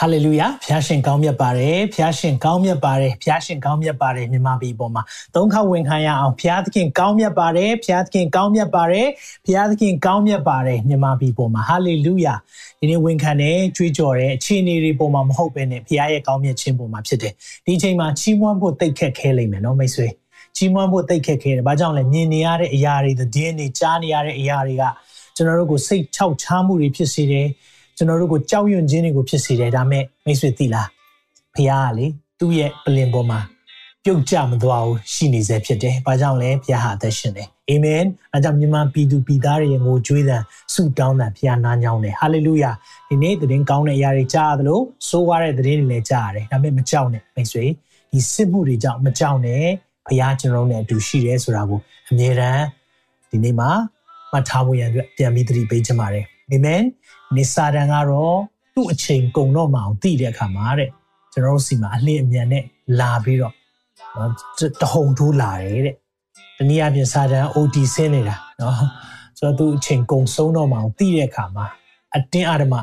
ဟာလေလုယာဖျားရှင်ကောင်းမြတ်ပါတယ်ဖျားရှင်ကောင်းမြတ်ပါတယ်ဖျားရှင်ကောင်းမြတ်ပါတယ်မြန်မာပြည်ပေါ်မှာသုံးခါဝင်ခံရအောင်ဖျားသခင်ကောင်းမြတ်ပါတယ်ဖျားသခင်ကောင်းမြတ်ပါတယ်ဖျားသခင်ကောင်းမြတ်ပါတယ်မြန်မာပြည်ပေါ်မှာဟာလေလုယာဒီနေ့ဝင်ခံတဲ့ကြွေးကြော်တဲ့အခြေအနေတွေပေါ်မှာမဟုတ်ဘဲနဲ့ဖျားရဲ့ကောင်းမြတ်ခြင်းပေါ်မှာဖြစ်တယ်ဒီအချိန်မှာချီးမွမ်းဖို့တိတ်ခက်ခဲလိမ့်မယ်နော်မိတ်ဆွေချီးမွမ်းဖို့တိတ်ခက်ခဲတယ်ဘာကြောင့်လဲမြင်နေရတဲ့အရာတွေသတင်းတွေကြားနေရတဲ့အရာတွေကကျွန်တော်တို့ကိုစိတ်ချောက်ချားမှုတွေဖြစ်စေတယ် ကျွန်တော်တို့ကိုကြောက်ရွံ့ခြင်းတွေကိုဖြစ်စေတယ်ဒါမဲ့မိတ်ဆွေသိလားဖခင်ကလေသူ့ရဲ့ပလင်ပေါ်မှာပြုတ်ကျမသွားဘူးရှိနေစေဖြစ်တယ်။ဘာကြောင့်လဲဖခင်ဟာအသက်ရှင်တယ်။အာမင်။အဲကြောင့်မြန်မာပြည်သူပြည်သားတွေရဲ့ငိုကြွေးသံဆုတောင်းသံဖခင်နားညောင်းတယ်။ဟာလေလုယာ။ဒီနေ့သတင်းကောင်းတဲ့အရာတွေကြားရသလိုဆိုးရတဲ့သတင်းတွေလည်းကြားရတယ်။ဒါပေမဲ့မကြောက်နဲ့မိတ်ဆွေဒီစစ်မှုတွေကြောင့်မကြောက်နဲ့ဖခင်ကျွန်တော်နဲ့အတူရှိတယ်ဆိုတာကိုအမြဲတမ်းဒီနေ့မှာမှတ်ထားဖို့ရန်အတွက်ပြန်ပြီးသတိပေးချင်ပါတယ်။အာမင်။ နေစာတန်ကတော့သူ့အချိန်ကုန်တော့မှအောင်သိတဲ့အခါမှာတဲ့ကျွန်တော်တို့စီမှာအလင်းအမြန်နဲ့လာပြီးတော့တဟုန်ထိုးလာတယ်တဲ့တနည်းအားဖြင့်စာတန် OT ဆင်းနေတာနော်ဆိုတော့သူအချိန်ကုန်ဆုံးတော့မှအောင်သိတဲ့အခါမှာအတင်းအဓမ္မ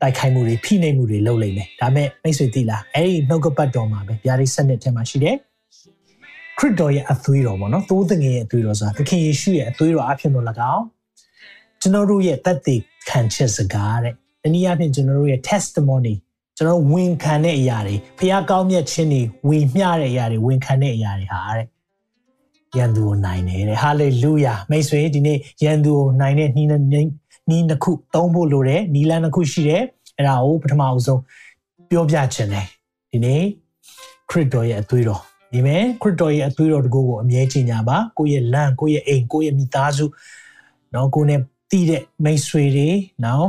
တိုက်ခိုက်မှုတွေဖိနှိပ်မှုတွေလုပ်လိမ့်မယ်ဒါမဲ့မိတ်ဆွေသိလားအဲ့ဒီနှုတ်ကပတ်တော်မှာပဲဗျာဒိစနစ်ထဲမှာရှိတယ်ခရစ်တော်ရဲ့အသွေးတော်ပေါ့နော်သိုးသငယ်ရဲ့အသွေးတော်ဆိုတာသခင်ယေရှုရဲ့အသွေးတော်အဖြစ်လို့၎င်း ကျွန်တော်တို့ရဲ့တသက်ခံချက်စကားတဲ့။တနည်းအားဖြင့်ကျွန်တော်တို့ရဲ့ testimony ကျွန်တော်ဝန်ခံတဲ့အရာတွေဖះကောင်းမြတ်ခြင်းတွေဝေမျှတဲ့အရာတွေဝန်ခံတဲ့အရာတွေဟာတဲ့။ယန်သူကိုနိုင်တယ်တဲ့။ hallelujah မိတ်ဆွေဒီနေ့ယန်သူကိုနိုင်တဲ့နှီးနှီးနှစ်ခုသုံးဖို့လိုတယ်။နီလန်းနှစ်ခုရှိတယ်။အဲ့ဒါကိုပထမအဆုံးပြောပြခြင်းတယ်။ဒီနေ့ခရစ်တော်ရဲ့အသွေးတော်ဒီမဲ့ခရစ်တော်ရဲ့အသွေးတော်တကူကိုအမြဲချင်ကြပါကိုယ့်ရဲ့လမ်းကိုယ့်ရဲ့အိမ်ကိုယ့်ရဲ့မိသားစုနော်ကိုယ်နဲ့ တည်တဲ့မိတ်ဆွေတွေနော်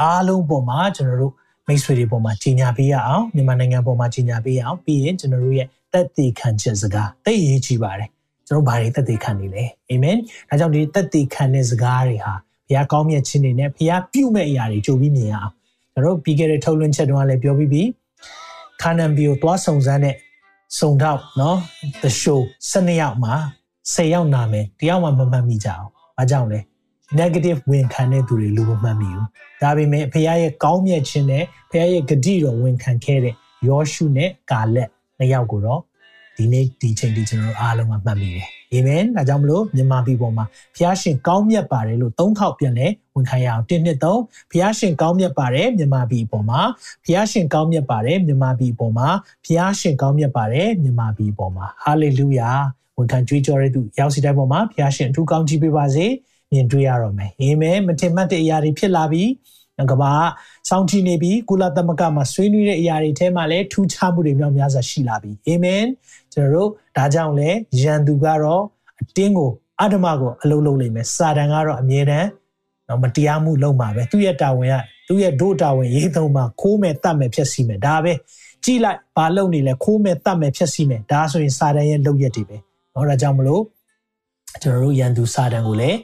အားလုံးပေါ်မှာကျွန်တော်တို့မိတ်ဆွေတွေပေါ်မှာကြီးညာပေးရအောင်မြန်မာနိုင်ငံပေါ်မှာကြီးညာပေးရအောင်ပြီးရင်ကျွန်တော်တို့ရဲ့တက်တည်ခံချက်စကားတိတ်အရေးကြီးပါတယ်ကျွန်တော်ဘာတွေတက်တည်ခံနေလဲအာမင်ဒါကြောင့်ဒီတက်တည်ခံတဲ့စကားတွေဟာဘုရားကောင်းမြတ်ခြင်းတွေနဲ့ဘုရားပြုမဲ့အရာတွေကြိုပြီးမြင်ရအောင်ကျွန်တော်တို့ပြီးခဲ့တဲ့ထုတ်လွှင့်ချက်တုန်းကလည်းပြောပြီးပြီခါနန်ဘီကိုသွားစုံစမ်းတဲ့စုံတော့နော် the show 12ယောက်မှာ10ယောက်နာမယ်တယောက်မှမမှတ်မိကြအောင်။ဘာကြောင့်လဲ negative ဝင်ခံတဲ့သူတွေလူမမှတ်မိဘူးဒါပေမဲ့ဖခင်ရဲ့ကောင်းမြတ်ခြင်းနဲ့ဖခင်ရဲ့ဂတိတော်ဝင်ခံခဲ့တဲ့ယောရှုနဲ့ကာလက်နှစ်ယောက်ကိုတော့ဒီနေ့ဒီချိန်ဒီကျွန်တော်တို့အားလုံးကမှတ်မိတယ်အာမင်ဒါကြောင့်မလို့မြန်မာပြည်ပေါ်မှာဖခင်ရှင်ကောင်းမြတ်ပါတယ်လို့သုံးခေါက်ပြန်လဲဝန်ခံရအောင်တစ်နှစ်သုံးဖခင်ရှင်ကောင်းမြတ်ပါတယ်မြန်မာပြည်ပေါ်မှာဖခင်ရှင်ကောင်းမြတ်ပါတယ်မြန်မာပြည်ပေါ်မှာဖခင်ရှင်ကောင်းမြတ်ပါတယ်မြန်မာပြည်ပေါ်မှာဟာလေလုယာဝန်ခံကြွေးကြော်တဲ့သူရောက်စီတိုင်းပေါ်မှာဖခင်ရှင်အထူးကောင်းချီးပေးပါစေ။ မြင်တွေ့ရတော့မယ်။အင်းမဲမထင်မှတ်တဲ့အရာတွေဖြစ်လာပြီးကဘာစောင့်ကြည့်နေပြီးကုလသမဂ္ဂမှာဆွေးနွေးတဲ့အရာတွေထဲမှာလည်းထူးခြားမှုတွေမြောက်များစွာရှိလာပြီးအာမင်ကျွန်တော်တို့ဒါကြောင့်လဲယန်သူကတော့အတင်းကိုအဓမ္မကိုအလုံးလုံးနေမယ်စာတန်ကတော့အမြဲတမ်းတော့မတရားမှုလုပ်မှာပဲသူ့ရဲ့တာဝန်ကသူ့ရဲ့ဒို့တာဝန်ရေးသုံးမှာခိုးမဲ့တတ်မဲ့ဖြစ်စီမယ်ဒါပဲကြည်လိုက်ဘာလုပ်နေလဲခိုးမဲ့တတ်မဲ့ဖြစ်စီမယ်ဒါဆိုရင်စာတန်ရဲ့လုပ်ရက်တွေပဲဟောဒါကြောင့်မလို့ကျွန်တော်တို့ယန်သူစာတန်ကိုလည်း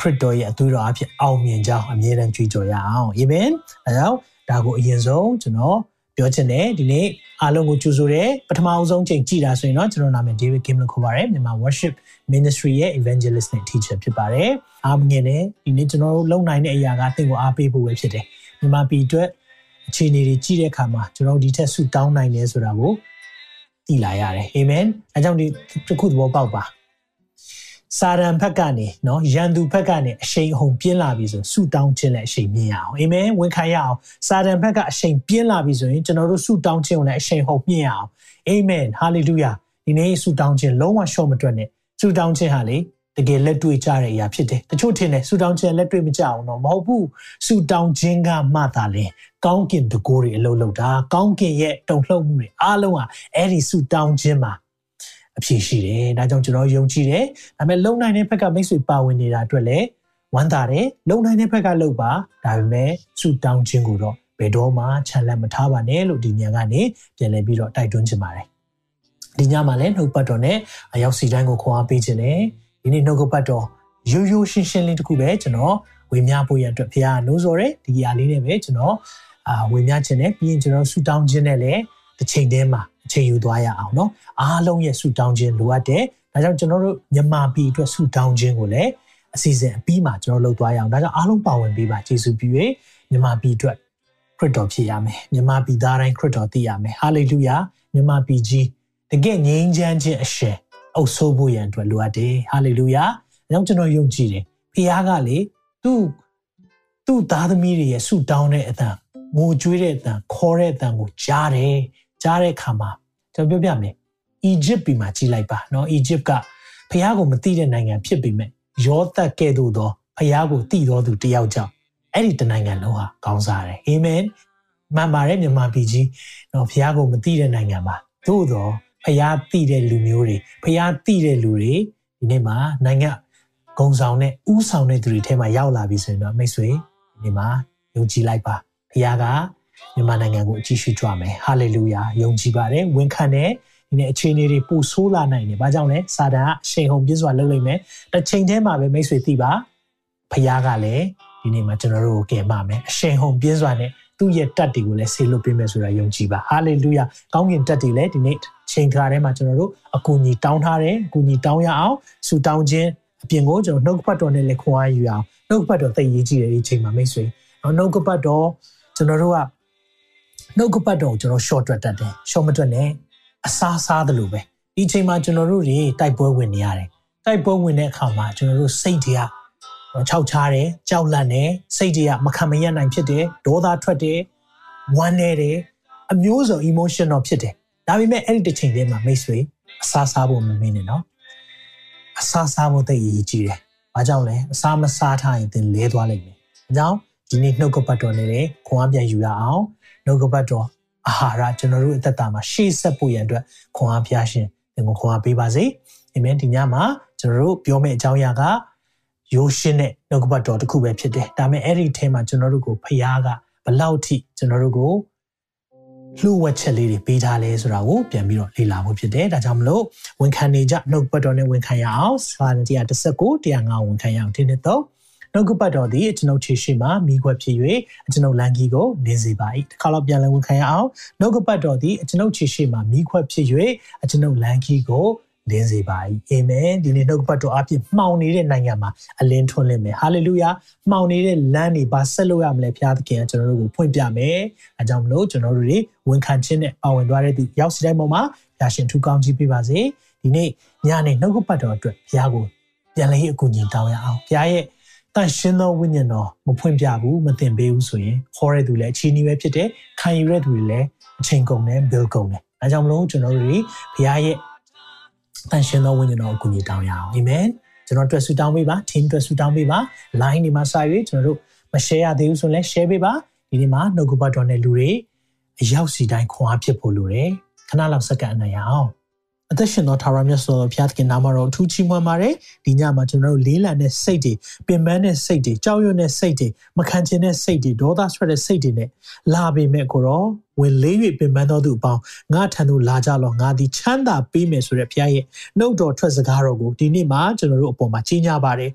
ခရစ်တော်ရဲ့အသွေးတော်အဖြစ်အောင်မြင်ကြောင်းအမြဲတမ်းကြွေးကြော်ရအောင်အာမင်အဲကြောင့်ဒါကိုအရင်ဆုံးကျွန်တော်ပြောချင်တယ်ဒီနေ့အားလုံးကိုကြိုဆိုတယ်ပထမအဆုံးချိန်ကြည်တာဆိုရင်တော့ကျွန်တော်နာမည် David Kim လို့ခေါ်ပါတယ်မြန်မာ worship ministry ရဲ့ evangelist နဲ့ teacher ဖြစ်ပါတယ်အားမြင်တယ်ဒီနေ့ကျွန်တော်တို့လုံနိုင်တဲ့အရာကတင့်ကိုအားပေးဖို့ပဲဖြစ်တယ်မြန်မာပြည်အတွက်အခြေအနေတွေကြည့်တဲ့အခါမှာကျွန်တော်ဒီထက်ဆူတောင်းနိုင်တယ်ဆိုတာကိုသိလာရတယ်အာမင်အဲကြောင့်ဒီတစ်ခုသဘောပေါက်ပါ စာရန်ဘက်ကနေနော်ရန်သူဘက်ကနေအရှိန်အဟုန်ပြင်းလာပြီဆိုဆူတောင်းခြင်းလည်းအရှိန်မြင့်ရအောင်အာမင်ဝန်ခံရအောင်စာရန်ဘက်ကအရှိန်ပြင်းလာပြီဆိုရင်ကျွန်တော်တို့ဆူတောင်းခြင်းကိုလည်းအရှိန်ဟုန်မြင့်ရအောင်အာမင်ဟာလေလုယာဒီနေ့ဆူတောင်းခြင်းလုံးဝရှော့မတွက်နဲ့ဆူတောင်းခြင်းဟာလေတကယ်လက်တွေ့ကြတဲ့အရာဖြစ်တယ်တချို့ထင်တယ်ဆူတောင်းခြင်းလက်တွေ့မကြအောင်တော့မဟုတ်ဘူးဆူတောင်းခြင်းကမှသာလေကောင်းကင်တကိုးတွေအလုံးလုံးတာကောင်းကင်ရဲ့တုံ့လှုပ်မှုတွေအားလုံးဟာအဲ့ဒီဆူတောင်းခြင်းမှာ အဖြေရှိတယ်။ဒါကြောင့်ကျွန်တော်ယုံကြည်တယ်။ဒါပေမဲ့လုံနိုင်တဲ့ဘက်ကမိတ်ဆွေပါဝင်နေတာအတွက်လည်းဝမ်းသာတယ်။လုံနိုင်တဲ့ဘက်ကလုပ်ပါ။ဒါပေမဲ့ဆူတောင်းခြင်းကိုတော့ဘယ်တော့မှချန်လက်မထားပါနဲ့လို့ဒီညကနေပြန်လည်ပြီးတော့တိုက်တွန်းချင်ပါတယ်။ဒီညမှာလည်းနှုတ်ပတ်တော်နဲ့အရောက်စီတိုင်းကိုခွန်အားပေးခြင်းနဲ့ဒီနေ့နှုတ်ကပတ်တော်ရိုးရိုးရှင်းရှင်းလေးတခုပဲကျွန်တော်ဝေမျှဖို့ရန်အတွက်ဖခင်ကနှိုးဆော်တယ်ဒီအရာလေးနဲ့ပဲကျွန်တော်အာဝေမျှခြင်းနဲ့ပြီးရင်ကျွန်တော်ဆူတောင်းခြင်းနဲ့လည်း တစ်ချိန်တည်းမှာအချိန်ယူသွားရအောင်เนาะအားလုံးရဲ့ဆူတောင်းခြင်းလိုအပ်တယ်ဒါကြောင့်ကျွန်တော်တို့မြန်မာပြည်အတွက်ဆူတောင်းခြင်းကိုလည်းအစီအစဉ်အပြီးမှာကျွန်တော်လုပ်သွားရအောင်ဒါကြောင့်အားလုံးပါဝင်ပေးပါယေရှုပြု၍မြန်မာပြည်အတွက်ခရစ်တော်ဖြစ်ရမယ်မြန်မာပြည်သားတိုင်းခရစ်တော်သိရမယ်ဟာလေလုယာမြန်မာပြည်ကြီးတကယ်ငြိမ်းချမ်းခြင်းအရှင်အုပ်ဆိုးဖို့ရန်အတွက်လိုအပ်တယ်ဟာလေလုယာဒါကြောင့်ကျွန်တော်ယုံကြည်တယ်ဖခင်ကလေသူ့သူ့သားသမီးတွေရဲ့ဆုတောင်းတဲ့အတန်ငိုကြွေးတဲ့အတန်ခေါ်တဲ့အတန်ကိုကြားတယ် ကြားတဲ့အခါမှာကျွန်တော်ပြောပြမယ်အီဂျစ်ပြည်မှာကြီးလိုက်ပါเนาะအီဂျစ်ကဖခင်ကိုမသိတဲ့နိုင်ငံဖြစ်ပေမဲ့ယောသက်ကဲ့သို့သောဖခင်ကိုသိတော်သူတယောက်ကြောင့်အဲ့ဒီတနိုင်ငံလုံးဟာကောင်းစားတယ်အာမင်မှန်ပါတယ်မြန်မာပြည်ကြီးเนาะဖခင်ကိုမသိတဲ့နိုင်ငံမှာသို့တော့ဖခင်သိတဲ့လူမျိုးတွေဖခင်သိတဲ့လူတွေဒီနေ့မှာနိုင်ငံဂုံဆောင်နဲ့ဥဆောင်တဲ့သူတွေထဲမှာရောက်လာပြီဆိုရင်တော့မိတ်ဆွေဒီမှာယုံကြည်လိုက်ပါဖခင်က မြန်မာနိုင်ငံကိုအကြည့်ရှုကြမယ်ဟာလေလုယာယုံကြည်ပါတယ်ဝန်ခံတယ်ဒီနေ့အခြေအနေတွေပိုဆိုးလာနိုင်တယ်။ဘာကြောင့်လဲစာတန်ကအရှိန်ဟုန်ပြည့်စွာလုပ်လိုက်မယ်။တစ်ချိန်တည်းမှာပဲမိတ်ဆွေသိပါဖခင်ကလည်းဒီနေ့မှာကျွန်တော်တို့ကိုကယ်မမယ်။အရှိန်ဟုန်ပြည့်စွာနဲ့သူ့ရဲ့တက်တွေကိုလည်းဆေလွတ်ပေးမယ်ဆိုတာယုံကြည်ပါ။ဟာလေလုယာ။ကောင်းကင်တက်တွေလည်းဒီနေ့ချိန်ခါထဲမှာကျွန်တော်တို့အကူအညီတောင်းထားတယ်။အကူအညီတောင်းရအောင်ဆူတောင်းခြင်းအပြင်ကိုကျွန်တော်နှုတ်ကပတ်တော်နဲ့လည်းခွန်အားယူအောင်နှုတ်ကပတ်တော်သိရေးကြည့်တဲ့ဒီချိန်မှာမိတ်ဆွေ။နှုတ်ကပတ်တော်ကျွန်တော်တို့က နှုတ်ကပတ်တော်ကိုကျွန်တော် short တွက်တတ်တယ်။ short မတွက်နဲ့အစားစားသလိုပဲဒီချိန်မှာကျွန်တော်တို့တွေတိုက်ပွဲဝင်နေရတယ်တိုက်ပွဲဝင်တဲ့အခါမှာကျွန်တော်တို့စိတ်တွေကခြောက်ချားတယ်ကြောက်လန့်တယ်စိတ်တွေကမခံမရနိုင်ဖြစ်တယ်ဒေါသထွက်တယ်ဝမ်းနေတယ်အမျိုးစုံ emotion တော့ဖြစ်တယ်ဒါပေမဲ့အဲ့ဒီတစ်ချိန်တည်းမှာမိတ်ဆွေအစားစားဖို့မမင်းနဲ့နော်အစားစားဖို့သိအရေးကြီးတယ်ဘာကြောင့်လဲအစားမစားထားရင်သင်လဲသွားလိမ့်မယ်အကြောင်းဒီနေ့နှုတ်ကပတ်တော်နဲ့ခွန်အားပြန်ယူရအောင် နှုတ်ကပတ်တော်အာဟာရကျွန်တော်တို့အသက်တာမှာရှေ့ဆက်ဖို့ရန်အတွက်ခွန်အားဖျားရှင်သင်ကိုခွန်အားပေးပါစေအာမင်ဒီညမှာကျွန်တော်တို့ပြောမယ့်အကြောင်းအရာကယိုးရှင်းတဲ့နှုတ်ကပတ်တော်တစ်ခုပဲဖြစ်တယ်ဒါပေမဲ့အဲ့ဒီထဲမှာကျွန်တော်တို့ကိုဖခင်ကဘလောက်ထိကျွန်တော်တို့ကိုလှုပ်ဝက်ချက်လေးတွေပေးထားလဲဆိုတာကိုပြန်ပြီးတော့လေ့လာဖို့ဖြစ်တယ်ဒါကြောင့်မလို့ဝန်ခံနေကြနှုတ်ပတ်တော်နဲ့ဝန်ခံရအောင်စာရ119 105ဝန်ခံရအောင်ဒီနေ့တော့ နှုတ်ကပတ်တော်သည်ကျွန်ုပ်ခြေရှိမှမိခွက်ဖြစ်၍ကျွန်ုပ်လန်ကြီးကိုလင်းစေပါ၏တစ်ခါတော့ပြန်လည်ဝန်ခံရအောင်နှုတ်ကပတ်တော်သည်ကျွန်ုပ်ခြေရှိမှမိခွက်ဖြစ်၍ကျွန်ုပ်လန်ကြီးကိုလင်းစေပါ၏အာမင်ဒီနေ့နှုတ်ကပတ်တော်အပြည့်မှောင်နေတဲ့နိုင်ငံမှာအလင်းထွန်းလင်းမယ်ဟာလေလုယာမှောင်နေတဲ့လမ်းတွေပါဆက်လို့ရမလဲဘုရားသခင်ကကျွန်တော်တို့ကိုဖွင့်ပြမယ်အဲကြောင့်မလို့ကျွန်တော်တို့တွေဝန်ခံခြင်းနဲ့ပါဝင်သွားတဲ့သူရောက်စီတိုင်းပေါ်မှာဘုရားရှင်ထူကောင်းကြီးပေးပါစေဒီနေ့ညနေနှုတ်ကပတ်တော်အတွက်ဘုရားကိုပြန်လည်းအကူအညီတောင်းရအောင်ဘုရားရဲ့ တန်ရှင်းသောဝိညာဉ်တော်မဖွင့်ပြဘူးမသင်ပေးဘူးဆိုရင်ခေါ်တဲ့သူလည်းအချီးနှီးပဲဖြစ်တယ်ခံယူတဲ့သူတွေလည်းအချိန်ကုန်တယ် bill ကုန်တယ်အဲကြောင့်မလို့ကျွန်တော်တို့တွေဘုရားရဲ့တန်ရှင်းသောဝိညာဉ်တော်ကိုကူညီတောင်းရအောင်အာမင်ကျွန်တော်တို့ဆူတောင်းပေးပါ team တို့ဆူတောင်းပေးပါ line ဒီမှာစာရွေးကျွန်တော်တို့မ share ရသေးဘူးဆိုရင်လည်း share ပေးပါဒီနေ့မှာနှုတ်ကပတ်တော်နဲ့လူတွေအရောက်စီတိုင်းခွန်အားဖြစ်ဖို့လိုတယ်ခဏလောက်စက္ကန့်အနိုင်ရအောင် အသက်ရှင်သောထာဝရမြတ်စွာဘုရားသခင်နာမတော်ထူးချီးမွမ်းပါတယ်ဒီညမှာကျွန်တော်တို့လေးလံတဲ့စိတ်တွေပင်ပန်းတဲ့စိတ်တွေကြောက်ရွံ့တဲ့စိတ်တွေမခံချင်တဲ့စိတ်တွေဒေါသဆွဲတဲ့စိတ်တွေနဲ့လာပေမဲ့ကိုတော့ဝင်လေး၍ပင်ပန်းသောသူအပေါင်းငါထံသို့လာကြလောငါသည်ချမ်းသာပေးမယ်ဆိုတဲ့ဘုရားရဲ့နှုတ်တော်ထွက်စကားတော်ကိုဒီနေ့မှာကျွန်တော်တို့အပေါ်မှာကြီးညာပါတယ်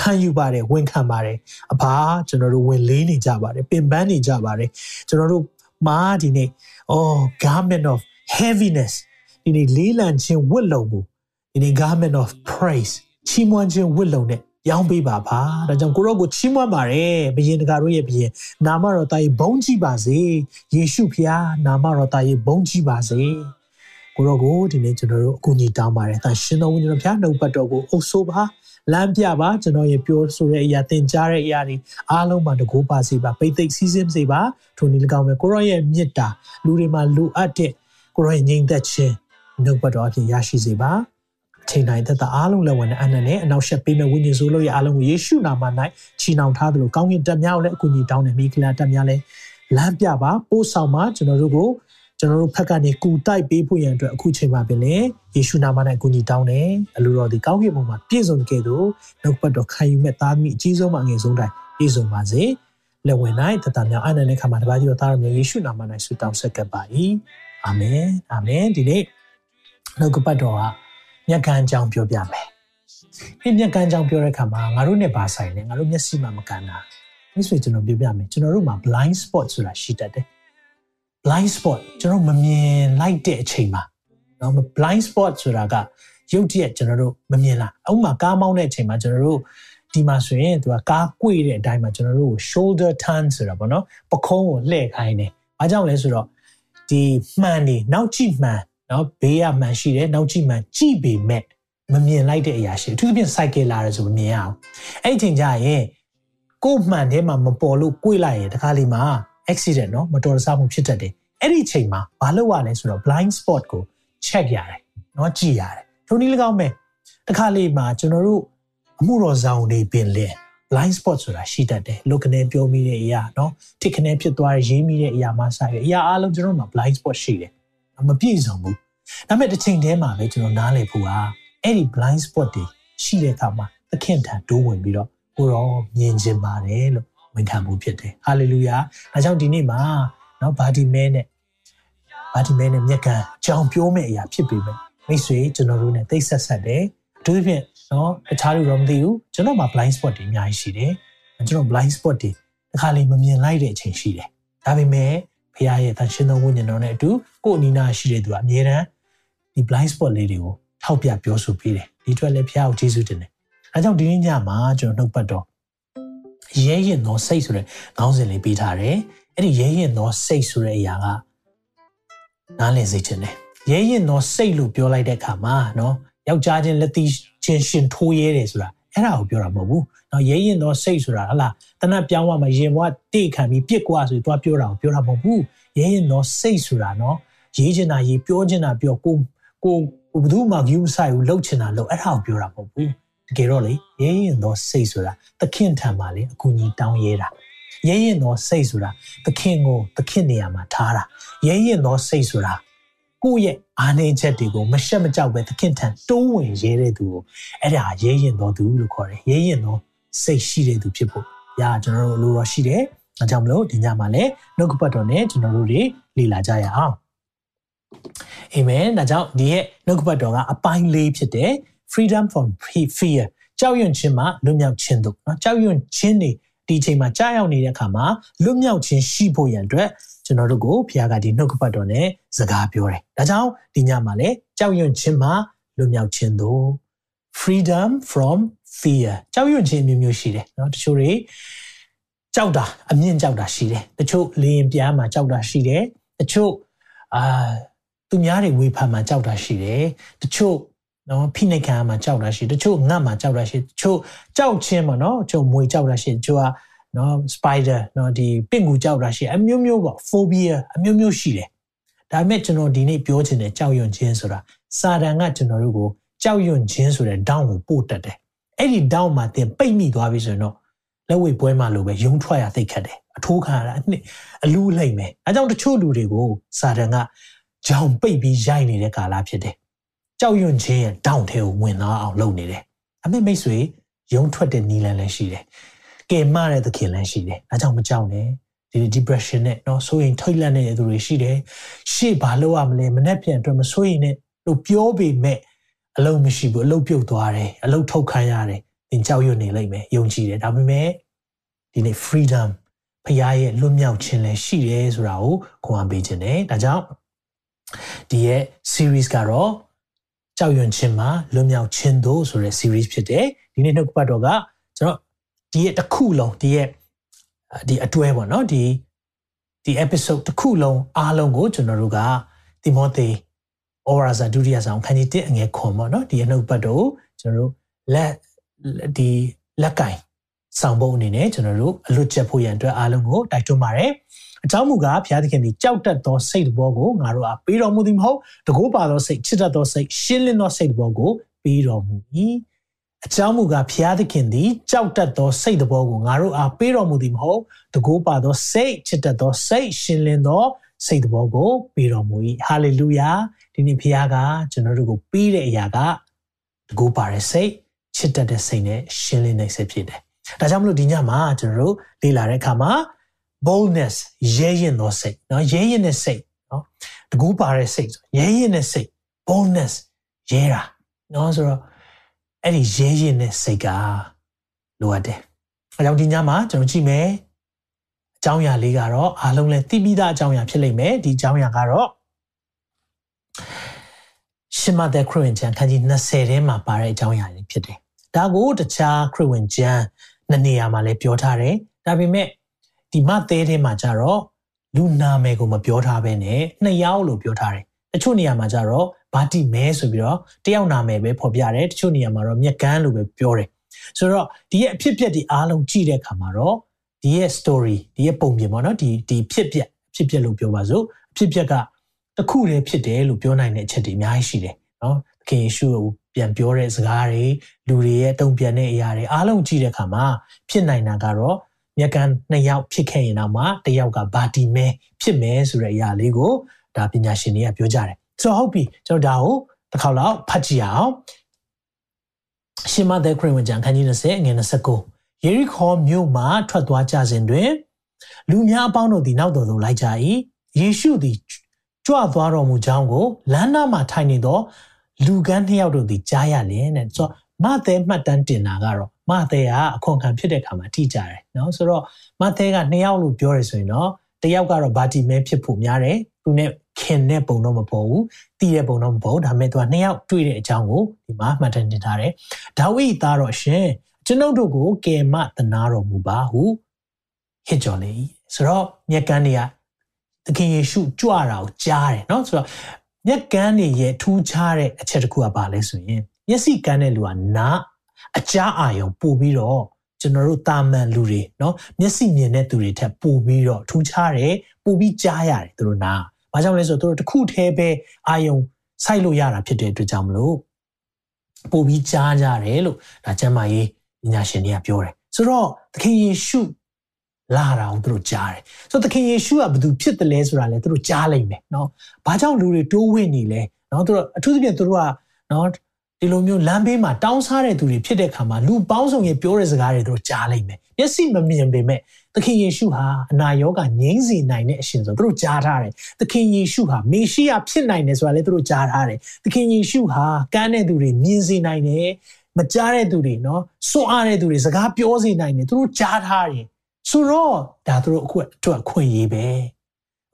ခံယူပါတယ်ဝန်ခံပါတယ်အဘာကျွန်တော်တို့ဝင်လေးနေကြပါတယ်ပင်ပန်းနေကြပါတယ်ကျွန်တော်တို့မာဒီနေ့ oh garment of heaviness ဒီနေ့လေးလံခြင်းဝတ်လုံကိုဒီနေ့ garment of praise ချီးမွမ်းခြင်းဝတ်လုံနဲ့ရောင်းပေးပါပါဒါကြောင့်ကိုရောကိုချီးမွမ်းပါတယ်ဘုရင်တကာတို့ရဲ့ဘုရင်နာမတော်တာယေဘုန်းကြီးပါစေယေရှုဖျားနာမတော်တာယေဘုန်းကြီးပါစေကိုရောကိုဒီနေ့ကျွန်တော်တို့အကူအညီတောင်းပါတယ်။ဒါရှင်တော်ဝိညာဉ်တော်ဖျားနှုတ်ပတ်တော်ကိုအုပ်ဆိုးပါလမ်းပြပါကျွန်တော်ရဲ့ပြောဆိုတဲ့အရာသင်ကြားတဲ့အရာတွေအားလုံးမှာတကူပါစေပါပိတ်သိက်စီးစင်းစေပါထိုနည်း၎င်းပဲကိုရောရဲ့မေတ္တာလူတွေမှာလိုအပ်တဲ့ကိုရောရဲ့ငြိမ်သက်ခြင်း နှုတ်ပတ်တော်အဖြစ်ရရှိစေပါချိန်တိုင်းသက်သာအားလုံးလက်ဝင်တဲ့အနန္တနဲ့အနောက်ရှက်ပေးမဲ့ဝိညာဉ်ဆိုးလို့ရအားလုံးကိုယေရှုနာမ၌ချီနှောင်ထားသလိုကောင်းကင်တက်များကိုလည်းအကူအညီတောင်းတယ်မိခလာတက်များလည်းလမ်းပြပါပို့ဆောင်ပါကျွန်တော်တို့ကိုကျွန်တော်တို့ဖက်ကနေကူတိုက်ပေးဖို့ရန်အတွက်အခုချိန်မှာပြင်လေယေရှုနာမ၌အကူအညီတောင်းတယ်အလိုတော်ဒီကောင်းကင်ဘုံမှာပြည့်စုံကြတဲ့နှုတ်ပတ်တော်ခံယူမဲ့သားသမီးအကြီးဆုံးမှအငယ်ဆုံးတိုင်းပြည့်စုံပါစေလက်ဝင်၌တတများအနန္တနဲ့ခါမှာတပါးကြီးတော်သားတော်မြတ်ယေရှုနာမ၌ဆုတောင်းဆက်ကပ်ပါ၏အာမင်အာမင်ဒီနေ့ နှုတ်ကပတ်တော်ကမျက်ခံအကြောင်းပြောပြမယ်။ဒီမျက်ခံအကြောင်းပြောတဲ့အခါမှာငါတို့နဲ့ဘာဆိုင်လဲငါတို့မျက်စိမှမကန်တာ။မိတ်ဆွေကျွန်တော်ပြောပြမယ်ကျွန်တော်တို့မှာ blind spot ဆိုတာရှိတတ်တယ်။ blind spot ကျွန်တော်မမြင်လိုက်တဲ့အချိန်မှာနော် blind spot ဆိုတာကရုပ်တရက်ကျွန်တော်တို့မမြင်လား။ဥပမာကားမောင်းတဲ့အချိန်မှာကျွန်တော်တို့ဒီမှာဆိုရင်သူကကားကွေ့တဲ့အတိုင်းမှာကျွန်တော်တို့ကို shoulder turn ဆိုတာပေါ့နော်ပခုံးကိုလှည့်ခိုင်းတယ်။အားကြောင့်လဲဆိုတော့ဒီမှန်နေနောက်ကြည့်မှန် နော်ဘေးကမှန်ရှိတယ်နောက်ကြည့်မှန်ကြည့်ပေမဲ့မမြင်လိုက်တဲ့အရာရှိအထူးသဖြင့် cycle လာတယ်ဆိုမမြင်ရအောင်။အဲ့ဒီချိန်ကျရင်ကိုမှန်ထဲမှာမပေါ်လို့ကွေ့လိုက်ရင်တခါလေမှာ accident နော်မတော်တဆမှုဖြစ်တတ်တယ်။အဲ့ဒီချိန်မှာဘာလုပ်ရလဲဆိုတော့ blind spot ကို check ရတယ်နော်ကြည့်ရတယ်။ထိုနည်း၎င်းပဲတခါလေမှာကျွန်တော်တို့အမှုတော်ဆောင်နေပင်လဲ blind spot ဆိုတာရှိတတ်တယ်လုတ်ကနေပြောမိတဲ့အရာเนาะတစ်ခနဲ့ဖြစ်သွားရေးမိတဲ့အရာမှစရအရာအလုံးကျွန်တော်မှာ blind spot ရှိတယ် မပြည့်စုံဘူးဒါပေမဲ့တစ်ချိန်တည်းမှာပဲကျွန်တော်နားလည်ဖို့ဟာအဲ့ဒီ blind spot တွေရှိတဲ့အခါမှာသခင်ထံတိုးဝင်ပြီးတော့ကိုရောမြင်ခြင်းပါတယ်လို့ဝန်ခံမှုဖြစ်တယ်။ hallelujah ။ဒါကြောင့်ဒီနေ့မှာနော်ဘာဒီမဲနဲ့ဘာဒီမဲနဲ့မြက်ကံကြောင်ပြောမယ့်အရာဖြစ်ပေမဲ့မိတ်ဆွေကျွန်တော်တို့နဲ့တိတ်ဆက်ဆက်တယ်။အထူးသဖြင့်နော်တခြားလူတော့မသိဘူး။ကျွန်တော်မှာ blind spot တွေအများကြီးရှိတယ်။ကျွန်တော် blind spot တွေတစ်ခါလေမမြင်လိုက်တဲ့အချိန်ရှိတယ်။ဒါပေမဲ့ ဖခင်ရဲ့တန်ရှင်းသောဝိညာဉ်တော်နဲ့အတူကိုယ်အနီးနားရှိတဲ့သူကအမြဲတမ်းဒီ blind spot လေးတွေကိုထောက်ပြပြောဆိုပေးတယ်ဒီအတွက်လည်းဖခင်ကိုကျေးဇူးတင်တယ်အဲကြောင့်ဒီနေ့ညမှာကျွန်တော်နှုတ်ပတ်တော့ရဲရင်သောစိတ်ဆိုတဲ့ခေါင်းစဉ်လေးပေးထားတယ်အဲ့ဒီရဲရင်သောစိတ်ဆိုတဲ့အရာကနားလည်စေချင်တယ်ရဲရင်သောစိတ်လို့ပြောလိုက်တဲ့အခါမှာနော်ယောက်ျားချင်းလက်သီးချင်းရှင်ထိုးရဲတယ်ဆိုတာ အဲ့ဒါကိုပြောတာမဟုတ်ဘူး။နော်ရဲရင်တော့စိတ်ဆိုတာဟလားတနတ်ပြောင်းသွားမှရင်ဘွားတိတ်ခံပြီးပြစ်ကွာဆိုသွားပြောတာကိုပြောတာမဟုတ်ဘူး။ရဲရင်တော့စိတ်ဆိုတာနော်ရေးချင်တာရေးပြောချင်တာပြောကိုကိုကိုဘယ်သူမှဂယူးဆိုင်ဘူးလှုပ်ချင်တာလှုပ်အဲ့ဒါကိုပြောတာမဟုတ်ဘူး။တကယ်တော့လေရဲရင်တော့စိတ်ဆိုတာသခင်ထံမှာလေအကူကြီးတောင်းရဲတာ။ရဲရင်တော့စိတ်ဆိုတာသခင်ကိုသခင်နေရာမှာထားတာ။ရဲရင်တော့စိတ်ဆိုတာ ကိုယ့်ရဲ့အားနည်းချက်တွေကိုမရှက်မကြောက်ပဲသခင်ထံတိုးဝင်ရဲတဲ့သူကိုအဲ့ဒါရဲရင်တော်သူလို့ခေါ်တယ်ရဲရင်တော်စိတ်ရှိတဲ့သူဖြစ်ဖို့ရာကျွန်တော်တို့လိုတော့ရှိတယ်ဒါကြောင့်မလို့ဒီညမှာလည်းနှုတ်ကပတ်တော်နဲ့ကျွန်တော်တို့တွေလေ့လာကြရအောင်အာမင်ဒါကြောင့်ဒီရဲ့နှုတ်ကပတ်တော်ကအပိုင်းလေးဖြစ်တယ် freedom from fear ကြောက်ရွံ့ခြင်းမှလွတ်မြောက်ခြင်းတို့နော်ကြောက်ရွံ့ခြင်းတွေ ဒီအချိန်မှာကြားရောက်နေတဲ့အခါမှာလွတ်မြောက်ခြင်းရှိဖို့ရန်အတွက်ကျွန်တော်တို့ကိုဘုရားကဒီနှုတ်ကပတ်တော်နဲ့စကားပြောတယ်။ဒါကြောင့်ဒီညမှာလည်းကြောက်ရွံ့ခြင်းမှလွတ်မြောက်ခြင်းတို့ freedom from fear ကြောက်ရွံ့ခြင်းမျိုးမျိုးရှိတယ်เนาะတချို့တွေကြောက်တာအမြင့်ကြောက်တာရှိတယ်တချို့လေရင်ပြားမှာကြောက်တာရှိတယ်တချို့အာသူများတွေဝေဖန်မှာကြောက်တာရှိတယ်တချို့ နော်ဖိနှိပ်ခံမှာကြောက်တာရှိတချို့ငတ်မှာကြောက်တာရှိတချို့ကြောက်ခြင်းမှာနော်တချို့မွေကြောက်တာရှိတချို့ကနော် spider နော်ဒီပင့်ကူကြောက်တာရှိအမျိုးမျိုးပေါ့ phobia အမျိုးမျိုးရှိတယ်ဒါပေမဲ့ကျွန်တော်ဒီနေ့ပြောချင်တဲ့ကြောက်ရွံ့ခြင်းဆိုတာစာတန်ကကျွန်တော်တို့ကိုကြောက်ရွံ့ခြင်းဆိုတဲ့ဒေါင်းကိုပို့တက်တယ်အဲ့ဒီဒေါင်းမှာသင်ပိတ်မိသွားပြီဆိုရင်တော့လက်ဝဲပွဲမှာလိုပဲယုံထွက်ရသိခတ်တယ်အထိုးခံရတာအနှစ်အလူးလိုက်မယ်အဲကြောင့်တချို့လူတွေကိုစာတန်ကကြောင်ပိတ်ပြီးရိုက်နေတဲ့ကာလဖြစ်တယ် ကြောက်ရွံ့ခြင်းရဲ့ဒေါင်းထဲကိုဝင်သွားအောင်လုပ်နေတယ်အမေမိတ်ဆွေယုံထွက်တဲ့နီလန်လည်းရှိတယ်ကယ်မတဲ့သခင်လည်းရှိတယ်ဒါကြောင့်မကြောက်နဲ့ဒီ depression နဲ့เนาะဆိုရင်ထိတ်လန့်နေတဲ့သူတွေရှိတယ်ရှေ့ဘာလုပ်ရမလဲမနေ့ပြန်အတွက်မဆိုရင်နဲ့လို့ပြောပေမဲ့အလုံးမရှိဘူးအလုံးပြုတ်သွားတယ်အလုံးထုတ်ခံရတယ်သင်ကြောက်ရွံ့နေလိမ့်မယ်ယုံကြည်တယ်ဒါပေမဲ့ဒီနေ့ freedom ဖခင်ရဲ့လွတ်မြောက်ခြင်းလည်းရှိတယ်ဆိုတာကိုခွန်အားပေးခြင်းတယ်ဒါကြောင့်ဒီရဲ့ series ကတော့ ကြောက်ရွံ့ခြင်းမှာလွတ်မြောက်ခြင်းတို့ဆိုတဲ့ series ဖြစ်တယ်ဒီနေ့နှုတ်ပတ်တော်ကကျွန်တော်ဒီရဲ့တစ်ခုလုံးဒီရဲ့ဒီအတွဲပေါ့နော်ဒီဒီ episode တစ်ခုလုံးအားလုံးကိုကျွန်တော်တို့ကတိမောသေဩဝါစာဒုတိယဆောင်ခန်းကြီး1အငယ်ခွန်ပေါ့နော်ဒီအနှုတ်ပတ်တော့ကျွန်တော်တို့လက်ဒီလက်ကင်ဆောင်ဖို့အနေနဲ့ကျွန်တော်တို့အလွတ်ချက်ဖို့ရန်အတွက်အားလုံးကိုတိုက်တွန်းပါတယ် အကြောင်းမူကားဘုရားသခင်ဒီကြောက်တတ်သောစိတ်တော်ကိုငါတို့အားပေးတော်မူသည်မဟုတ်တကိုးပါသောစိတ်ချစ်တတ်သောစိတ်ရှင်းလင်းသောစိတ်တော်ကိုပေးတော်မူ၏အကြောင်းမူကားဘုရားသခင်သည်ကြောက်တတ်သောစိတ်တော်ကိုငါတို့အားပေးတော်မူသည်မဟုတ်တကိုးပါသောစိတ်ချစ်တတ်သောစိတ်ရှင်းလင်းသောစိတ်တော်ကိုပေးတော်မူ၏ဟာလေလုယာဒီနေ့ဘုရားကကျွန်တော်တို့ကိုပေးတဲ့အရာကတကူပါတဲ့စိတ်ချစ်တတ်တဲ့စိတ်နဲ့ရှင်းလင်းတဲ့စိတ်ဖြစ်တယ်။ဒါကြောင့်မလို့ဒီညမှာကျွန်တော်တို့လေ့လာတဲ့အခါမှာ boldness ရဲရင်သောစိတ်နော်ရဲရင်တဲ့စိတ်နော်တကူပါတဲ့စိတ်ဆိုရဲရင်တဲ့စိတ် boldness ရဲတာနော်ဆိုတော့အဲ့ဒီရဲရင်တဲ့စိတ်ကလိုအပ်တယ်အကြောင်းဒီညမှာကျွန်တော်ကြည့်မယ်အကြောင်းအရာလေးကတော့အားလုံးလည်းသိပြီးသားအကြောင်းအရာဖြစ်လိမ့်မယ်ဒီအကြောင်းအရာကတော့ရှမသက်ခရစ်ဝင်ကျမ်းခန်းကြီး20ထဲမှာပါတဲ့အကြောင်းအရာလေးဖြစ်တယ်ဒါကိုတခြားခရစ်ဝင်ကျမ်းနှစ်နေရာမှာလည်းပြောထားတယ်ဒါပေမဲ့ ဒီမသဲထဲမှာကျတော့လူနာမည်ကိုမပြောထားဘဲနဲ့နှစ်ယောက်လို့ပြောထားတယ်။တချို့နေရာမှာကျတော့ဘာတိမဲဆိုပြီးတော့တယောက်နာမည်ပဲဖော်ပြတယ်။တချို့နေရာမှာတော့မြက်ကန်းလို့ပဲပြောတယ်။ဆိုတော့ဒီရဲ့အဖြစ်ပြက်ဒီအားလုံးကြည့်တဲ့အခါမှာတော့ဒီရဲ့ story ဒီရဲ့ပုံပြင်ပေါ့နော်ဒီဒီဖြစ်ပြက်ဖြစ်ပြက်လို့ပြောပါစို့အဖြစ်ပြက်ကတခုတည်းဖြစ်တယ်လို့ပြောနိုင်တဲ့အချက်တွေအများကြီးရှိတယ်နော်သခင်ယေရှုကိုပြန်ပြောတဲ့စကားတွေလူတွေရဲ့တုံ့ပြန်တဲ့အရာတွေအားလုံးကြည့်တဲ့အခါမှာဖြစ်နိုင်တာကတော့ မြက်ကန်နှစ်ယောက်ဖြစ်ခဲ့ရင်တော့မှတစ်ယောက်ကဘာတီမဲဖြစ်မယ်ဆိုတဲ့အရာလေးကိုဒါပညာရှင်တွေကပြောကြတယ်ဆိုတော့ဟုတ်ပြီကျွန်တော်ဒါကိုတစ်ခေါက်လောက်ဖတ်ကြည့်အောင်ရှင်မသက်ခရစ်ဝင်ကျမ်းခန်းကြီး20အငယ်29ယေရီခေါမြို့မှထွက်သွားကြစဉ်တွင်လူများအပေါင်းတို့သည်နောက်တော်သို့လိုက်ကြ၏ယေရှုသည်ကြွသွားတော်မူကြောင်းကိုလမ်းနားမှာထိုင်နေသောလူကန်းနှစ်ယောက်တို့သည်ကြားရလျင်တဲ့ဆိုတော့ မသဲမှတ်တမ်းတင်တာကတော့မသဲကအခွန်ခံဖြစ်တဲ့ခါမှာထိကြတယ်နော်ဆိုတော့မသဲကနှစ်ယောက်လို့ပြောရဆိုရင်တော့တယောက်ကတော့ဗာတီမဲဖြစ်ဖို့များတယ်သူနဲ့ခင်တဲ့ပုံတော့မပေါ်ဘူးတီးတဲ့ပုံတော့မပေါ်ဘူးဒါပေမဲ့သူကနှစ်ယောက်တွေ့တဲ့အကြောင်းကိုဒီမှာမှတ်တမ်းတင်ထားတယ်ဒါဝိသားတော့ရှင်ကျွန်ုပ်တို့ကိုကယ်မတနာတော်မူပါဟုဟစ်ကြော်လေဆိုတော့မြက်ကန်းတွေကသခင်ယေရှုကြွတာကိုကြားတယ်နော်ဆိုတော့မြက်ကန်းတွေရဲ့ထူးခြားတဲ့အချက်တစ်ခုကပါလဲဆိုရင် မျက်စိကန်းတဲ့လူကနားအကြားအာရုံပို့ပြီးတော့ကျွန်တော်တို့တာမန်လူတွေเนาะမျက်စိမြင်တဲ့သူတွေထက်ပို့ပြီးတော့ထူးခြားတယ်ပို့ပြီးကြားရတယ်သူတို့နားဘာကြောင့်လဲဆိုတော့သူတို့တစ်ခုတည်းပဲအာယုံစိုက်လို့ရတာဖြစ်တဲ့အတွက်ကြောင့်မလို့ပို့ပြီးကြားကြတယ်လို့ဒါကျမ်းမာရေးပညာရှင်တွေကပြောတယ်ဆိုတော့သခင်ယေရှုလာတာကိုသူတို့ကြားတယ်ဆိုတော့သခင်ယေရှုကဘသူဖြစ်တယ်လဲဆိုတာလည်းသူတို့ကြားလိုက်မယ်เนาะဘာကြောင့်လူတွေတိုးဝင်နေလဲเนาะသူတို့အထူးသဖြင့်သူတို့ကเนาะ ဒီလိုမျိုးလမ်းဘေးမှာတောင်းစားတဲ့သူတွေဖြစ်တဲ့ခါမှာလူပေါင်းစုံရဲ့ပြောတဲ့စကားတွေသူတို့ကြားလိုက်မယ်မျက်စိမမြင်ပေမဲ့သခင်ယေရှုဟာအနာရောဂါငြိမ်းစေနိုင်တဲ့အရှင်ဆိုသူတို့ကြားထားတယ်သခင်ယေရှုဟာမေရှိယဖြစ်နိုင်တယ်ဆိုတာလည်းသူတို့ကြားထားတယ်သခင်ယေရှုဟာကမ်းတဲ့သူတွေမြင်စေနိုင်တယ်မကြားတဲ့သူတွေနော်စွန့်အားတဲ့သူတွေစကားပြောစေနိုင်တယ်သူတို့ကြားထားတယ်ဆိုတော့ဒါသူတို့အခုအတွက်အခွင့်အရေးပဲ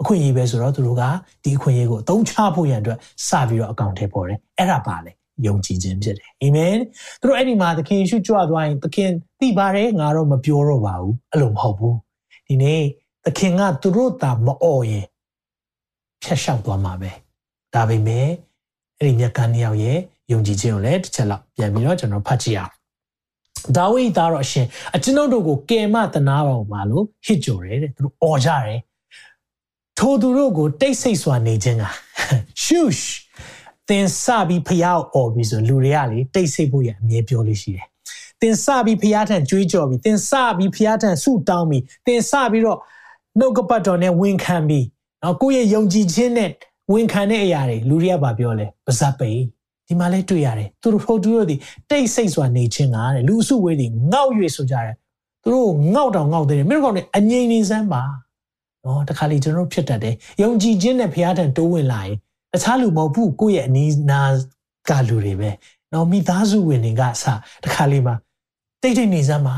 အခွင့်အရေးပဲဆိုတော့သူတို့ကဒီအခွင့်အရေးကိုအသုံးချဖို့ရန်အတွက်စပြီးတော့အကောင့်ထဲပေါ်တယ်အဲ့ဒါပါလေ ယုံကြည်ခြင်းဖြစ်တယ်အာမင်သူတို့အဲ့ဒီမှာသခင်ယေရှုကြွသွားရင်သခင်သိပါတယ်ငါတော့မပြောတော့ပါဘူးအဲ့လိုမဟုတ်ဘူးဒီနေ့သခင်ကသူတို့တာမအော်ရင်ဖျက်လျှောက်သွားမှာပဲဒါပေမဲ့အဲ့ဒီမြတ်ကန်းနှစ်ယောက်ရဲ့ယုံကြည်ခြင်းကိုလည်းတစ်ချက်လောက်ပြန်ပြီးတော့ကျွန်တော်ဖတ်ကြည့်အောင်ဒါဝိဒ်သားတော့အရှင်အကျွန်ုပ်တို့ကိုကယ်မတနာတော်ပါလို့ဟစ်ကြော်တယ်တဲ့သူတို့អော်ကြတယ်ထိုသူတို့ကိုတိတ်ဆိတ်စွာနေခြင်းကရှုရှ် သင်စပြီးဖျားអော်ပြီးဆိုလူတွေကလေတိတ်ဆိတ်ဖို့ရအမြဲပြောလို့ရှိတယ်သင်စပြီးဖျားထံကြွေးကြော်ပြီးသင်စပြီးဖျားထံဆုတောင်းပြီးသင်စပြီးတော့နှုတ်ကပတ်တော်နဲ့ဝန်ခံပြီးနော်ကိုယ့်ရဲ့ယုံကြည်ခြင်းနဲ့ဝန်ခံတဲ့အရာတွေလူတွေကဘာပြောလဲပါဇက်ပိန်ဒီမှာလဲတွေ့ရတယ်သူတို့ထိုသူတို့ဒီတိတ်ဆိတ်စွာနေခြင်းကတဲ့လူစုဝေးတွေငေါ့၍ဆိုကြတယ်သူတို့ငေါ့တောင်ငေါ့တယ်မင်းတို့ကောင်တွေအငြိမ်နေစမ်းပါနော်တခါလေကျွန်တော်တို့ဖြစ်တတ်တယ်ယုံကြည်ခြင်းနဲ့ဘုရားထံတိုးဝင်လာရင် တခြားလူမဟုတ်ဘူးကိုယ့်ရဲ့အနီးနားကလူတွေပဲနော်မိသားစုဝင်တွေကစတခါလေးမှာတိတ်တိတ်နေစမ်းပါ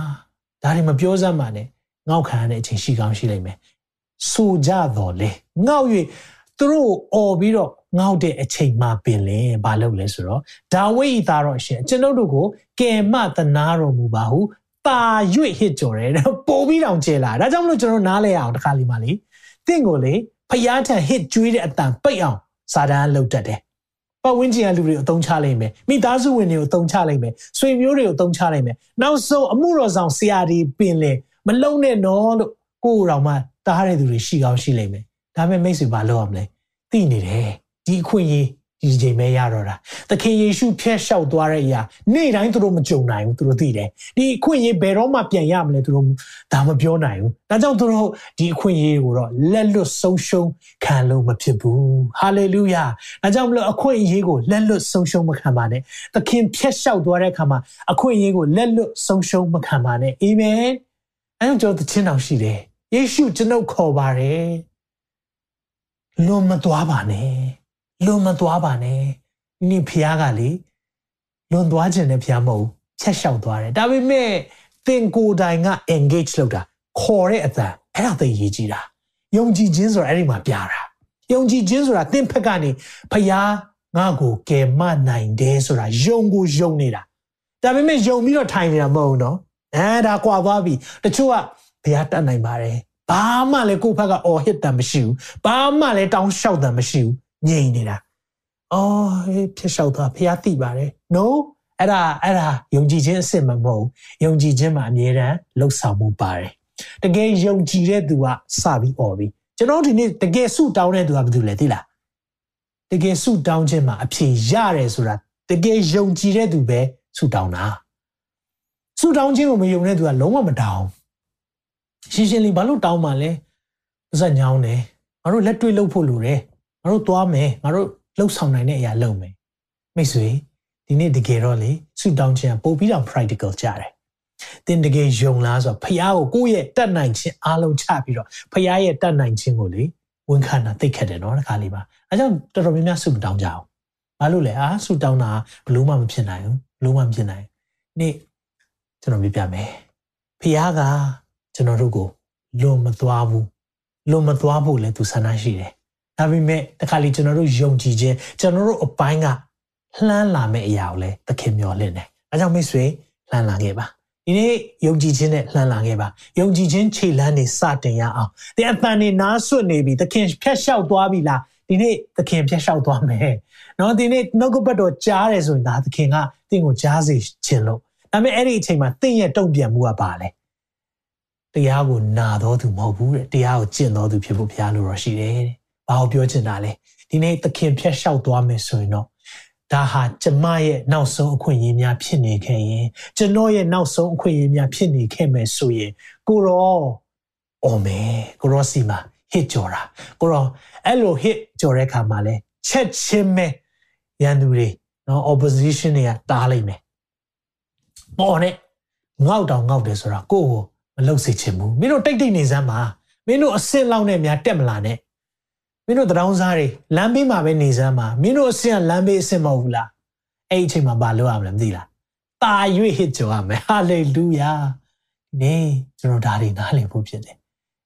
ဒါတွေမပြောစမ်းပါနဲ့ငေါ့ခံရတဲ့အချိန်ရှိကောင်းရှိလိမ့်မယ်ဆိုကြတော့လေငေါ့၍သူတို့អော်ပြီးတော့ငေါ့တဲ့အချိန်မှပင်လေဘာလုပ်လဲဆိုတော့ဒါဝိဒ်သားတော့ရှင်ကျွန်ုပ်တို့ကိုကယ်မတနာတော်မူပါဟုတာ၍ဟစ်ကြော်တယ်ပို့ပြီးတောင်ကျဲလာဒါကြောင့်မလို့ကျွန်တော်နားလဲအောင်တခါလီမှလေတင့်ကိုလေဖျားထန်ဟစ်ကျွေးတဲ့အတန်ပိတ်အောင် စာတန်းလှုပ်တတ်တယ်ပတ်ဝန်းကျင်ကလူတွေကိုအသုံးချလိုက်မယ်မိသားစုဝင်တွေကိုအသုံးချလိုက်မယ်ဆွေမျိုးတွေကိုအသုံးချလိုက်မယ်နောက်ဆုံးအမှုတော်ဆောင်ဆရာတွေပင်လေမလုံနဲ့နော်လို့ကိုယ်တော်မှတားတဲ့သူတွေရှိကောင်းရှိလိမ့်မယ်ဒါပေမဲ့မိတ်ဆွေဘာလုပ်ရမလဲသိနေတယ်ဒီအခွင့်အရေး ဒီချိန်ပဲရတော့တာသခင်ယေရှုဖျက်လျှောက်သွားတဲ့အရာနေ့တိုင်းသူတို့မကြုံနိုင်ဘူးသူတို့သိတယ်ဒီအခွင့်အရေးဘယ်တော့မှပြန်ရမလဲသူတို့ဒါမပြောနိုင်ဘူးဒါကြောင့်သူတို့ဒီအခွင့်အရေးကိုတော့လက်လွတ်ဆုံးရှုံးခံလို့မဖြစ်ဘူးဟာလေလုယာဒါကြောင့်မလို့အခွင့်အရေးကိုလက်လွတ်ဆုံးရှုံးမခံပါနဲ့သခင်ဖျက်လျှောက်သွားတဲ့အခါမှာအခွင့်အရေးကိုလက်လွတ်ဆုံးရှုံးမခံပါနဲ့အာမင်အဲကြောင့်ကျွန်တော်သခြင်းတော်ရှိတယ်ယေရှုကျွန်ုပ်ခေါ်ပါတယ်လွန်မသွားပါနဲ့ လွန်မသွားပါနဲ့နိဖျားကလေလွန်သွားခြင်းနဲ့ဖျားမဟုတ်ဖြတ်လျှောက်သွားတယ်ဒါပေမဲ့သင်ကိုယ်တိုင်က engage လုပ်တာခေါ်တဲ့အတန်အဲ့ဒါသိရေးကြည့်တာယုံကြည်ခြင်းဆိုတာအဲ့ဒီမှာပြတာယုံကြည်ခြင်းဆိုတာသင်ဖက်ကနေဖျားငါ့ကိုကယ်မနိုင်တယ်ဆိုတာယုံကိုယုံနေတာဒါပေမဲ့ယုံပြီးတော့ထိုင်နေတာမဟုတ်ဘူးနော်အဲဒါကွာသွားပြီတချို့ကဘုရားတတ်နိုင်ပါတယ်ဘာမှလည်းကိုယ့်ဘက်ကအော်ဟစ်တာမရှိဘူးဘာမှလည်းတောင်းလျှောက်တာမရှိဘူး ငြိမ်နေတာအော်ဖြစ်လျှောက်တာဘုရားသိပါတယ် no အဲ့ဒါအဲ့ဒါယုံကြည်ခြင်းအစစ်မမဟုတ်ယုံကြည်ခြင်းမှာအမြဲတမ်းလှုပ်ဆောင်မှုပါတယ်တကယ်ယုံကြည်တဲ့သူကစပြီးអော်ပြီကျွန်တော်ဒီနေ့တကယ်ဆုတောင်းတဲ့သူကဘာလို့လဲသိလားတကယ်ဆုတောင်းခြင်းမှာအဖြေရတယ်ဆိုတာတကယ်ယုံကြည်တဲ့သူပဲဆုတောင်းတာဆုတောင်းခြင်းကိုမယုံတဲ့သူကလုံးဝမတောင်းရှင်းရှင်းလေးဘာလို့တောင်းမှလဲပါဇက်ညောင်းတယ်ငါတို့လက်တွေ့လှုပ်ဖို့လိုတယ် ငါတို့သွားမယ်ငါတို့လှုပ်ဆောင်နိုင်တဲ့အရာလုပ်မယ်မိတ်ဆွေဒီနေ့တကယ်တော့လေဆုတောင်းခြင်းပို့ပြီးတော့ practical ကြတယ်တင်တကယ်ယုံလားဆိုတော့ဖះကိုကိုယ့်ရဲ့တတ်နိုင်ခြင်းအားလုံးချပြီးတော့ဖះရဲ့တတ်နိုင်ခြင်းကိုလေဝန်ခံတာသိခက်တယ်နော်တခါလေးပါအဲကြောင့်တော်တော်များများဆုမတောင်းကြအောင်ဘာလို့လဲအာဆုတောင်းတာဘလို့မှမဖြစ်နိုင်ဘူးဘလို့မှမဖြစ်နိုင်နေ့ကျွန်တော်ပြပြမယ်ဖះကကျွန်တော်တို့ကိုလွန်မသွားဘူးလွန်မသွားဖို့လည်းသူဆန္ဒရှိတယ် ဒါပေမဲ့တခါလေကျွန်တော်တို့ယုံကြည်ခြင်းကျွန်တော်တို့အပိုင်းကလှမ်းလာမယ့်အရာကိုလည်းသခင်မျှော်လင့်တယ်အဲကြောင့်မိတ်ဆွေလှမ်းလာခဲ့ပါဒီနေ့ယုံကြည်ခြင်းနဲ့လှမ်းလာခဲ့ပါယုံကြည်ခြင်းခြေလမ်းနေစတင်ရအောင်ဒီအပန်နေနားဆွတ်နေပြီသခင်ဖြတ်လျှောက်သွားပြီလားဒီနေ့သခင်ဖြတ်လျှောက်သွားမယ်နော်ဒီနေ့နှုတ်ကပတ်တော်ကြားတယ်ဆိုရင်ဒါသခင်ကတင့်ကိုကြားစေခြင်းလို့ဒါပေမဲ့အဲ့ဒီအချိန်မှာတင့်ရဲ့တုံ့ပြန်မှုကပါလဲတရားကိုနာတော်သူမဟုတ်ဘူးတဲ့တရားကိုကျင့်တော်သူဖြစ်ဖို့ဘုရားလိုတော်ရှိတယ်တဲ့ ဘာကိုပြောချင်တာလဲဒီနေ့သခင်ဖြတ်လျှောက်သွားမယ်ဆိုရင်တော့ဒါဟာကျမရဲ့နောက်ဆုံးအခွင့်အရေးများဖြစ်နေခဲ့ရင်ကျွန်တော်ရဲ့နောက်ဆုံးအခွင့်အရေးများဖြစ်နေခဲ့မယ်ဆိုရင်ကိုရောအော်မယ်ကိုရောစီမှာဟစ်ကြော်တာကိုရောအဲ့လိုဟစ်ကြော်တဲ့ခါမှာလဲချက်ချင်းပဲရန်သူတွေနော် opposition တွေကတားလိုက်မယ်ပေါ်နဲ့ငေါက်တောင်ငေါက်တယ်ဆိုတာကိုယ့်ကိုမလှုပ်စေချင်ဘူးမင်းတို့တိတ်တိတ်နေစမ်းပါမင်းတို့အစ်စ်လောက်နဲ့များတက်မလာနဲ့မ င်းတို့တောင်းစားတွေလမ်းဘေးမှာပဲနေစမ်းပါမင်းတို့အစင်ကလမ်းဘေးအစင်မဟုတ်ဘူးလားအဲ့ဒီအချိန်မှာဘာလုပ်ရမလဲမသိလားတာ၍ဟစ်ကြော်ရမယ်ဟာလေလုယာဒီနေ့ကျွန်တော်ဒါတွေနားလည်ဖို့ဖြစ်တယ်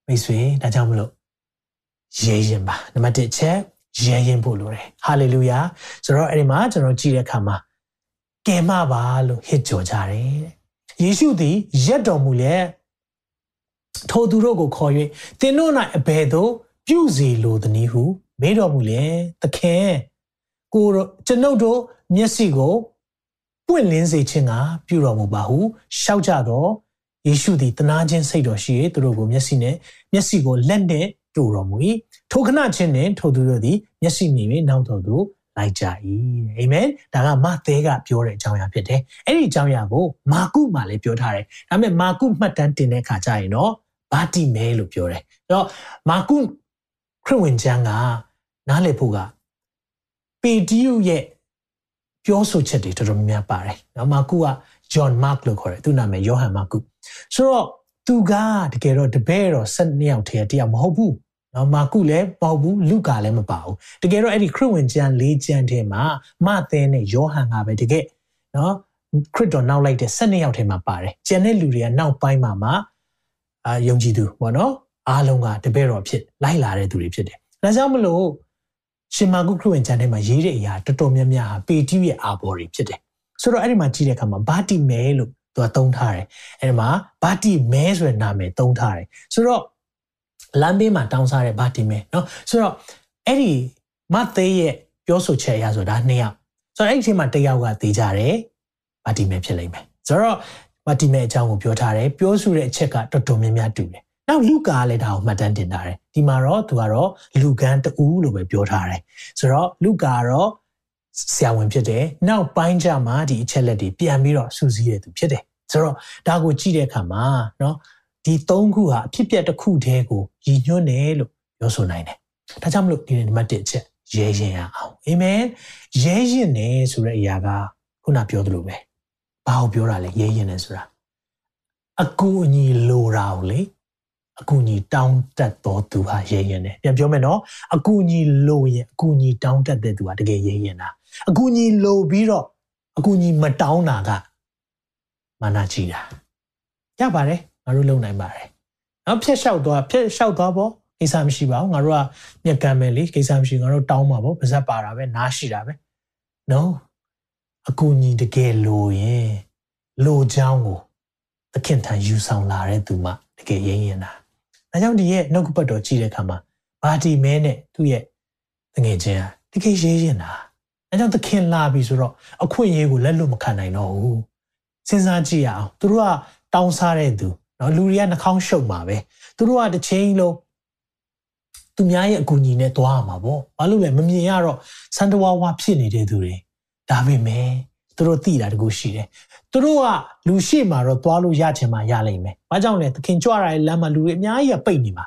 မိတ်ဆွေဒါကြောင့်မလို့ရဲရင်ပါနံပါတ်1ချက်ရဲရင်ဖို့လိုတယ်ဟာလေလုယာဆိုတော့အဲ့ဒီမှာကျွန်တော်ကြည့်တဲ့အခါမှာကယ်မပါလို့ဟစ်ကြော်ကြတယ်ယေရှုသည်ရက်တော်မူလေထိုသူတို့ကိုခေါ်၍သင်တို့၌အဘယ်သို့ ပြုစီလိုသည်နည်းဟုမေးတော်မူလေသခင်ကိုကျွန်ုပ်တို့မျက်စိကိုပွင့်လင်းစေခြင်းကပြုတော်မူပါဟုရှောက်ကြတော့ယေရှုသည်တနာခြင်းစိတ်တော်ရှိ၍သူတို့ကိုမျက်စိနဲ့မျက်စိကိုလက်နဲ့တူတော်မူ၏ထိုခဏချင်းနှင့်ထိုသူတို့သည်မျက်စိမြင်၍နောက်တော်သို့လိုက်ကြ၏အာမင်ဒါကမသဲကပြောတဲ့အကြောင်းအရာဖြစ်တယ်အဲ့ဒီအကြောင်းအရာကိုမာကုမှလည်းပြောထားတယ်ဒါပေမဲ့မာကုမှတ်တမ်းတင်တဲ့အခါကျရင်တော့ဘာတိမဲလို့ပြောတယ်အဲ့တော့မာကု ခရစ်ဝင်ကျမ်းကနားလည်ဖို့ကပေတရုရဲ့ပြောဆိုချက်တွေတော်တော်များများပါတယ်။နော်မာကုက John Mark လို့ခေါ်တယ်။သူ့နာမည်ယောဟန်မာကု။ဆိုတော့သူကတကယ်တော့တပည့်တော်၁၂ယောက်ထဲတယောက်မဟုတ်ဘူး။နော်မာကုလည်းမဟုတ်ဘူးလူကာလည်းမပါဘူး။တကယ်တော့အဲ့ဒီခရစ်ဝင်ကျမ်း၄ကျမ်းထဲမှာမသဲနဲ့ယောဟန်ကပဲတကယ်နော်ခရစ်တော်နောက်လိုက်တဲ့၁၂ယောက်ထဲမှာပါတယ်။ကျန်တဲ့လူတွေကနောက်ပိုင်းမှာမှအာယုံကြည်သူပေါ့နော် အားလုံးကတပည့်တော်ဖြစ်လိုက်လာတဲ့သူတွေဖြစ်တယ်။ဒါကြောင့်မလို့ရှင်မာကုခရစ်ဝင်ကျမ်းထဲမှာရေးတဲ့အရာတော်တော်များများဟာပေတိရဲ့အာဘော်တွေဖြစ်တယ်။ဆိုတော့အဲ့ဒီမှာကြည့်တဲ့အခါမှာဘာတိမဲလို့သူကသုံးထားတယ်။အဲ့ဒီမှာဘာတိမဲဆိုတဲ့နာမည်သုံးထားတယ်။ဆိုတော့လမ်းဘေးမှာတောင်းစားတဲ့ဘာတိမဲနော်။ဆိုတော့အဲ့ဒီမသေးရဲ့ပြောဆိုချက်အရဆိုတာနှစ်ယောက်။ဆိုတော့အဲ့ဒီအချိန်မှာတစ်ယောက်ကသေကြတယ်။ဘာတိမဲဖြစ်လိမ့်မယ်။ဆိုတော့ဘာတိမဲအကြောင်းကိုပြောထားတယ်။ပြောဆိုတဲ့အချက်ကတော်တော်များများတူတယ် နောက်လူကာကလည်းဒါကိုမှတ်တမ်းတင်ထားတယ်ဒီမှာတော့သူကတော့လူကန်းတူလို့ပဲပြောထားတယ်ဆိုတော့လူကာကတော့ဆရာဝန်ဖြစ်တယ်နောက်ပိုင်းကျမှဒီအချက်လက်တွေပြန်ပြီးတော့စူးစီးရသူဖြစ်တယ်ဆိုတော့ဒါကိုကြည့်တဲ့အခါမှာเนาะဒီ၃ခုဟာအဖြစ်ပြက်တစ်ခုတည်းကိုရည်ညွှန်းတယ်လို့ပြောဆိုနိုင်တယ်ဒါကြောင့်မလို့ဒီနံပါတ်1ချက်ရဲရင်ရအောင်အာမင်ရဲရင်နေဆိုတဲ့အရာကခုနပြောသလိုပဲဘာကိုပြောတာလဲရဲရင်နေဆိုတာအကူအညီလိုတာကိုလေ အကူအညီတောင်းတတ်တော်သူဟာရဲရင်တယ်ပြန်ပြောမယ်နော်အကူအညီလိုရင်အကူအညီတောင်းတတ်တဲ့သူဟာတကယ်ရဲရင်တာအကူအညီလိုပြီးတော့အကူအညီမတောင်းတာကမာနကြီးတာရပါတယ်ငါတို့လုံနိုင်ပါတယ်နောက်ဖြက်လျှောက်သွားဖြက်လျှောက်သွားပေါ့ကိစ္စမရှိပါဘူးငါတို့ကမြက်ကမ်းမယ်လေကိစ္စမရှိငါတို့တောင်းပါပေါ့ပါဇက်ပါတာပဲနားရှိတာပဲ no အကူအညီတကယ်လိုရင်လိုချောင်းကိုသခင်ထံယူဆောင်လာတဲ့သူမှတကယ်ရင်းရင်တာ ဒါကြောင့်ဒီရဲ့နှုတ်ကပတ်တော်ကြည့်တဲ့အခါမှာဘာတီမဲနဲ့သူ့ရဲ့တငယ်ချင်းဟာတကယ်ရေးရင်တာအဲကြောင့်သခင်လာပြီဆိုတော့အခွင့်အရေးကိုလက်လွတ်မခံနိုင်တော့ဘူးစဉ်းစားကြည့်ရအောင်သူတို့ကတောင်းစားတဲ့သူနော်လူတွေကနှာခေါင်းရှုပ်မှာပဲသူတို့ကတစ်ချိန်လုံးသူများရဲ့အကူအညီနဲ့သွားရမှာပေါ့ဘာလို့လဲမမြင်ရတော့စန်တဝါဝါဖြစ်နေတဲ့သူတွေဒါပေမဲ့ သူတို့သိတာတကူရှိတယ်သူတို့ကလူရှိမှတော့သွားလို့ရချင်မှရလိမ့်မယ်ဘာကြောင့်လဲသခင်ကြွရတဲ့လမ်းမှာလူတွေအများကြီးကပိတ်နေမှာ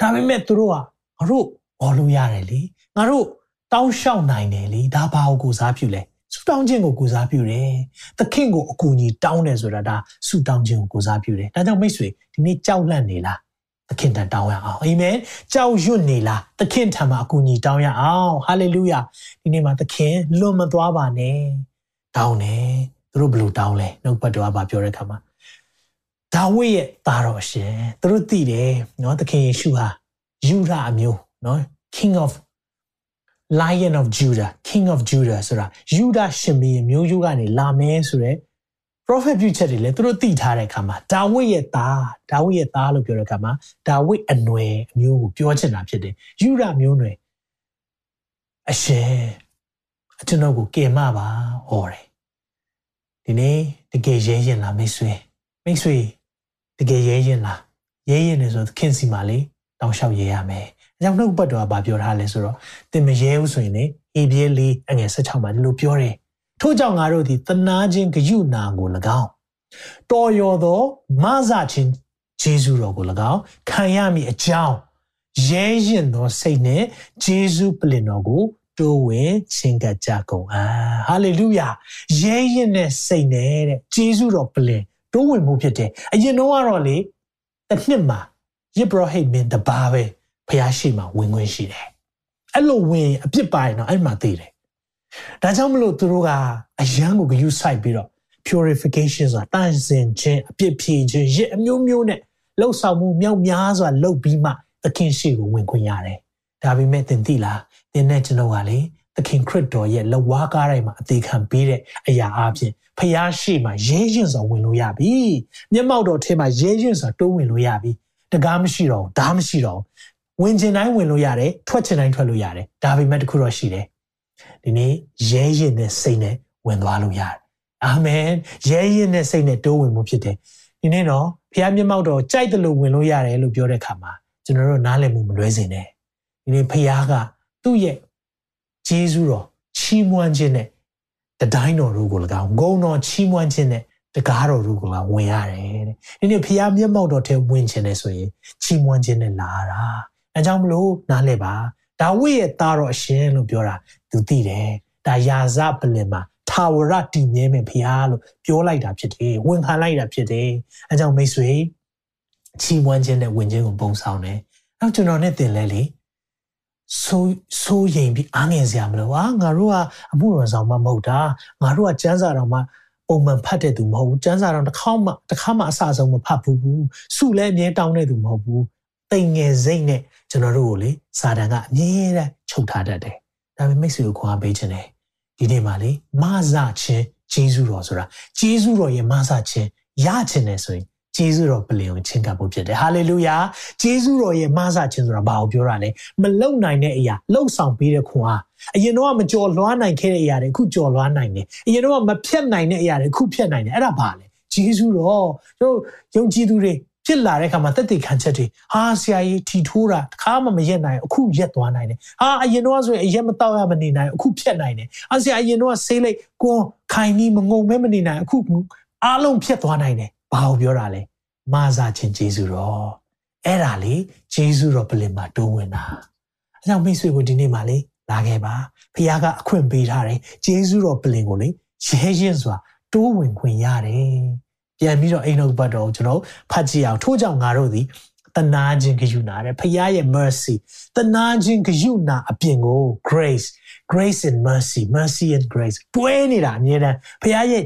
ဒါပေမဲ့သူတို့ကငါတို့ဘောလို့ရတယ်လေငါတို့တောင်းလျှောက်နိုင်တယ်လေဒါဘာကိုကိုစားပြုလဲဆူတောင်းခြင်းကိုကိုစားပြုတယ်သခင်ကိုအကူအညီတောင်းတယ်ဆိုတာဒါဆူတောင်းခြင်းကိုကိုစားပြုတယ်ဒါကြောင့်မိတ်ဆွေဒီနေ့ကြောက်လန့်နေလားသခင်တန်တောင်းရအောင်အာမင်ကြောက်ရွံ့နေလားသခင်ထံမှာအကူအညီတောင်းရအောင်ဟာလေလုယာဒီနေ့မှာသခင်လွန်မသွားပါနဲ့ တောင်းတယ်သူတို့ဘယ်လိုတောင်းလဲနှုတ်ပတ်တော်ကပြောတဲ့အခါမှာဒါဝိရဲ့သားတော်ရှင်သူတို့သိတယ်နော်သခင်ယေရှုဟာယူဒအမျိုးနော် king of lion of judah king of judah ဆိုတာယူဒရှင်ဘီမျိုးရိုးကနေလာမယ်ဆိုတဲ့ prophet ပြုချက်တွေလည်းသူတို့သိထားတဲ့အခါမှာဒါဝိရဲ့သားဒါဝိရဲ့သားလို့ပြောတဲ့အခါမှာဒါဝိအနွယ်အမျိုးကိုပြောချင်တာဖြစ်တယ်ယူဒမျိုးနွယ်အရှင် ကျွန်တော်ကိုကယ်မပါဟောတယ်ဒီနေ့တကယ်ရဲရင်လားမိတ်ဆွေမိတ်ဆွေတကယ်ရဲရင်လားရဲရင်နေဆိုခင်စီမှာလေတောင်းလျှောက်ရဲရမယ်အကြောင်းနှုတ်ပတ်တော်ကဘာပြောထားလဲဆိုတော့တင်မရဲဘူးဆိုရင်လေအေပြဲလေးအငယ်16မှာဒီလိုပြောတယ်ထို့ကြောင့်ငါတို့သည်တနာခြင်းဂယုနာကို၎င်းတော်ရောသောမဆခြင်းဂျေဇုတော်ကို၎င်းခံရမည်အကြောင်းရဲရင်သောစိတ်နဲ့ဂျေဇုပလင်တော်ကို တိုးဝင်ချင်းကပ်ကြကုန်အားဟာလေလုယာရဲရင်တဲ့စိတ်နဲ့တဲ့ဂျေဇုတော်ပလင်တိုးဝင်မှုဖြစ်တယ်အရင်တော့ကတော့လေတစ်နှစ်မှာယေဘရဟိမင်းတပါပဲဖျားရှိမှဝင်ခွင့်ရှိတယ်အဲ့လိုဝင်အပြစ်ပါရင်တော့အဲ့မှာသိတယ်ဒါကြောင့်မလို့သူတို့ကအယံကိုဂယုစိုက်ပြီးတော့ purification ဆိုတာတန့်စင်ခြင်းအပြစ်ဖြေခြင်းရစ်အမျိုးမျိုးနဲ့လှုပ်ဆောင်မှုမြောက်များစွာလှုပ်ပြီးမှသခင်ရှိကိုဝင်ခွင့်ရတယ်ဒါပေမဲ့သင်သိလား သင်နဲ့ကျွန်တော်ကလေသခင်ခရစ်တော်ရဲ့လက်ဝါးကားတိုင်းမှာအသေးခံပေးတဲ့အရာအပြင်ဖျားရှိမှရဲရင်စွာဝင်လို့ရပြီမျက်မှောက်တော်ထဲမှာရဲရင်စွာတိုးဝင်လို့ရပြီတကားမရှိတော့ဓားမရှိတော့ဝင်ကျင်တိုင်းဝင်လို့ရတယ်ထွက်ကျင်တိုင်းထွက်လို့ရတယ်ဒါပေမဲ့တခုတော့ရှိတယ်ဒီနေ့ရဲရင်တဲ့စိတ်နဲ့ဝင်သွားလို့ရတယ်အာမင်ရဲရင်တဲ့စိတ်နဲ့တိုးဝင်မှုဖြစ်တယ်ဒီနေ့တော့ဖခင်မျက်မှောက်တော်ကြိုက်တယ်လို့ဝင်လို့ရတယ်လို့ပြောတဲ့အခါမှာကျွန်တော်တို့နားလည်မှုမလွဲစေနဲ့ဒီနေ့ဖခင်က သူ့ရဲ့ဂျေဇုတော်ချီးမွမ်းခြင်းနဲ့တတိုင်းတော်တို့ကို၎င်းဂုဏ်တော်ချီးမွမ်းခြင်းနဲ့တကားတော်တို့ကဝင်ရတယ်တဲ့ဒီနေ့ဖခင်မျက်မှောက်တော်ထဲဝင်ခြင်းနဲ့ဆိုရင်ချီးမွမ်းခြင်းနဲ့လာတာအဲကြောင့်မလို့နားလည်ပါဒါဝိရဲ့သားတော်အရှင်လို့ပြောတာသူသိတယ်ဒါယာဇပလင်မှာထာဝရတည်မြဲမယ်ဖရားလို့ပြောလိုက်တာဖြစ်တယ်ဝန်ခံလိုက်တာဖြစ်တယ်အဲကြောင့်မိတ်ဆွေချီးမွမ်းခြင်းနဲ့ဝင်ခြင်းကိုပုံဆောင်တယ်နောက်ကျွန်တော်နဲ့တင်လဲလေ ဆိုးဆိုးရင်ပြီးအားငယ်စရာမလိုဟာငါတို့ကအမှုရဆောင်မှမဟုတ်တာငါတို့ကစမ်းစာတော်မှပုံမှန်ဖတ်တဲ့သူမဟုတ်ဘူးစမ်းစာတော်တစ်ခေါက်မှတစ်ခါမှအစဆုံးမဖတ်ဘူးစုလဲအမြဲတောင်းတဲ့သူမဟုတ်ဘူးတိမ်ငယ်စိတ်နဲ့ကျွန်တော်တို့ကိုလေစာတန်ကအမြဲတမ်းချုပ်ထားတတ်တယ်ဒါပေမဲ့မိတ်ဆွေကိုခွန်အားပေးခြင်းတယ်ဒီနေ့မှာလေမဆခြင်းဂျေဇုတော်ဆိုတာဂျေဇုတော်ရဲ့မဆခြင်းရခြင်းတယ်ဆိုရင် ဂျေဇုတော်ပလင်ကိုချင့်ကပ်ဖို့ဖြစ်တယ်ဟာလေလုယာဂျေဇုတော်ရဲ့မဆခြင်းဆိုတာဘာကိုပြောတာလဲမလုံနိုင်တဲ့အရာလှုပ်ဆောင်ပေးတဲ့ခွန်အားအရင်တော့မကြော်လွှားနိုင်ခဲ့တဲ့အရာတွေအခုကြော်လွှားနိုင်တယ်အရင်တော့မဖြတ်နိုင်တဲ့အရာတွေအခုဖြတ်နိုင်တယ်အဲ့ဒါဘာလဲဂျေဇုတော်တို့ယုံကြည်သူတွေဖြစ်လာတဲ့အခါမှာတက်တည်ခံချက်တွေဟာဆရာကြီးထီထိုးတာတခါမှမရက်နိုင်အခုရက်သွားနိုင်တယ်ဟာအရင်တော့ဆိုရင်အရက်မတော့ရမနေနိုင်အခုဖြတ်နိုင်တယ်ဟာဆရာအရင်တော့ဆေးလိုက်ကွန်ခိုင်နီးမငုံမဲမနေနိုင်အခုအားလုံးဖြတ်သွားနိုင်တယ် ဘာကိုပြောတာလဲမာစာချင်းဂျေဇုတော်အဲ့ဒါလေဂျေဇုတော်ပလင်မှာတိုးဝင်တာအဲကြောင့်မိတ်ဆွေကိုဒီနေ့မှလေလာခဲ့ပါဖခင်ကအခွင့်ပေးထားတယ်ဂျေဇုတော်ပလင်ကိုလေရဲရင်စွာတိုးဝင်ခွင့်ရတယ်ပြန်ပြီးတော့အိမ်တော်ဘတ်တော်ကိုကျွန်တော်ဖတ်ကြည့်အောင်ထို့ကြောင့်ငါတို့သည်တနာခြင်းဂရုဏာတဲ့ဖခင်ရဲ့ mercy တနာခြင်းဂရုဏာအပြင်ကို grace grace and mercy mercy and grace တွဲနေတာအမြဲတမ်းဖခင်ရဲ့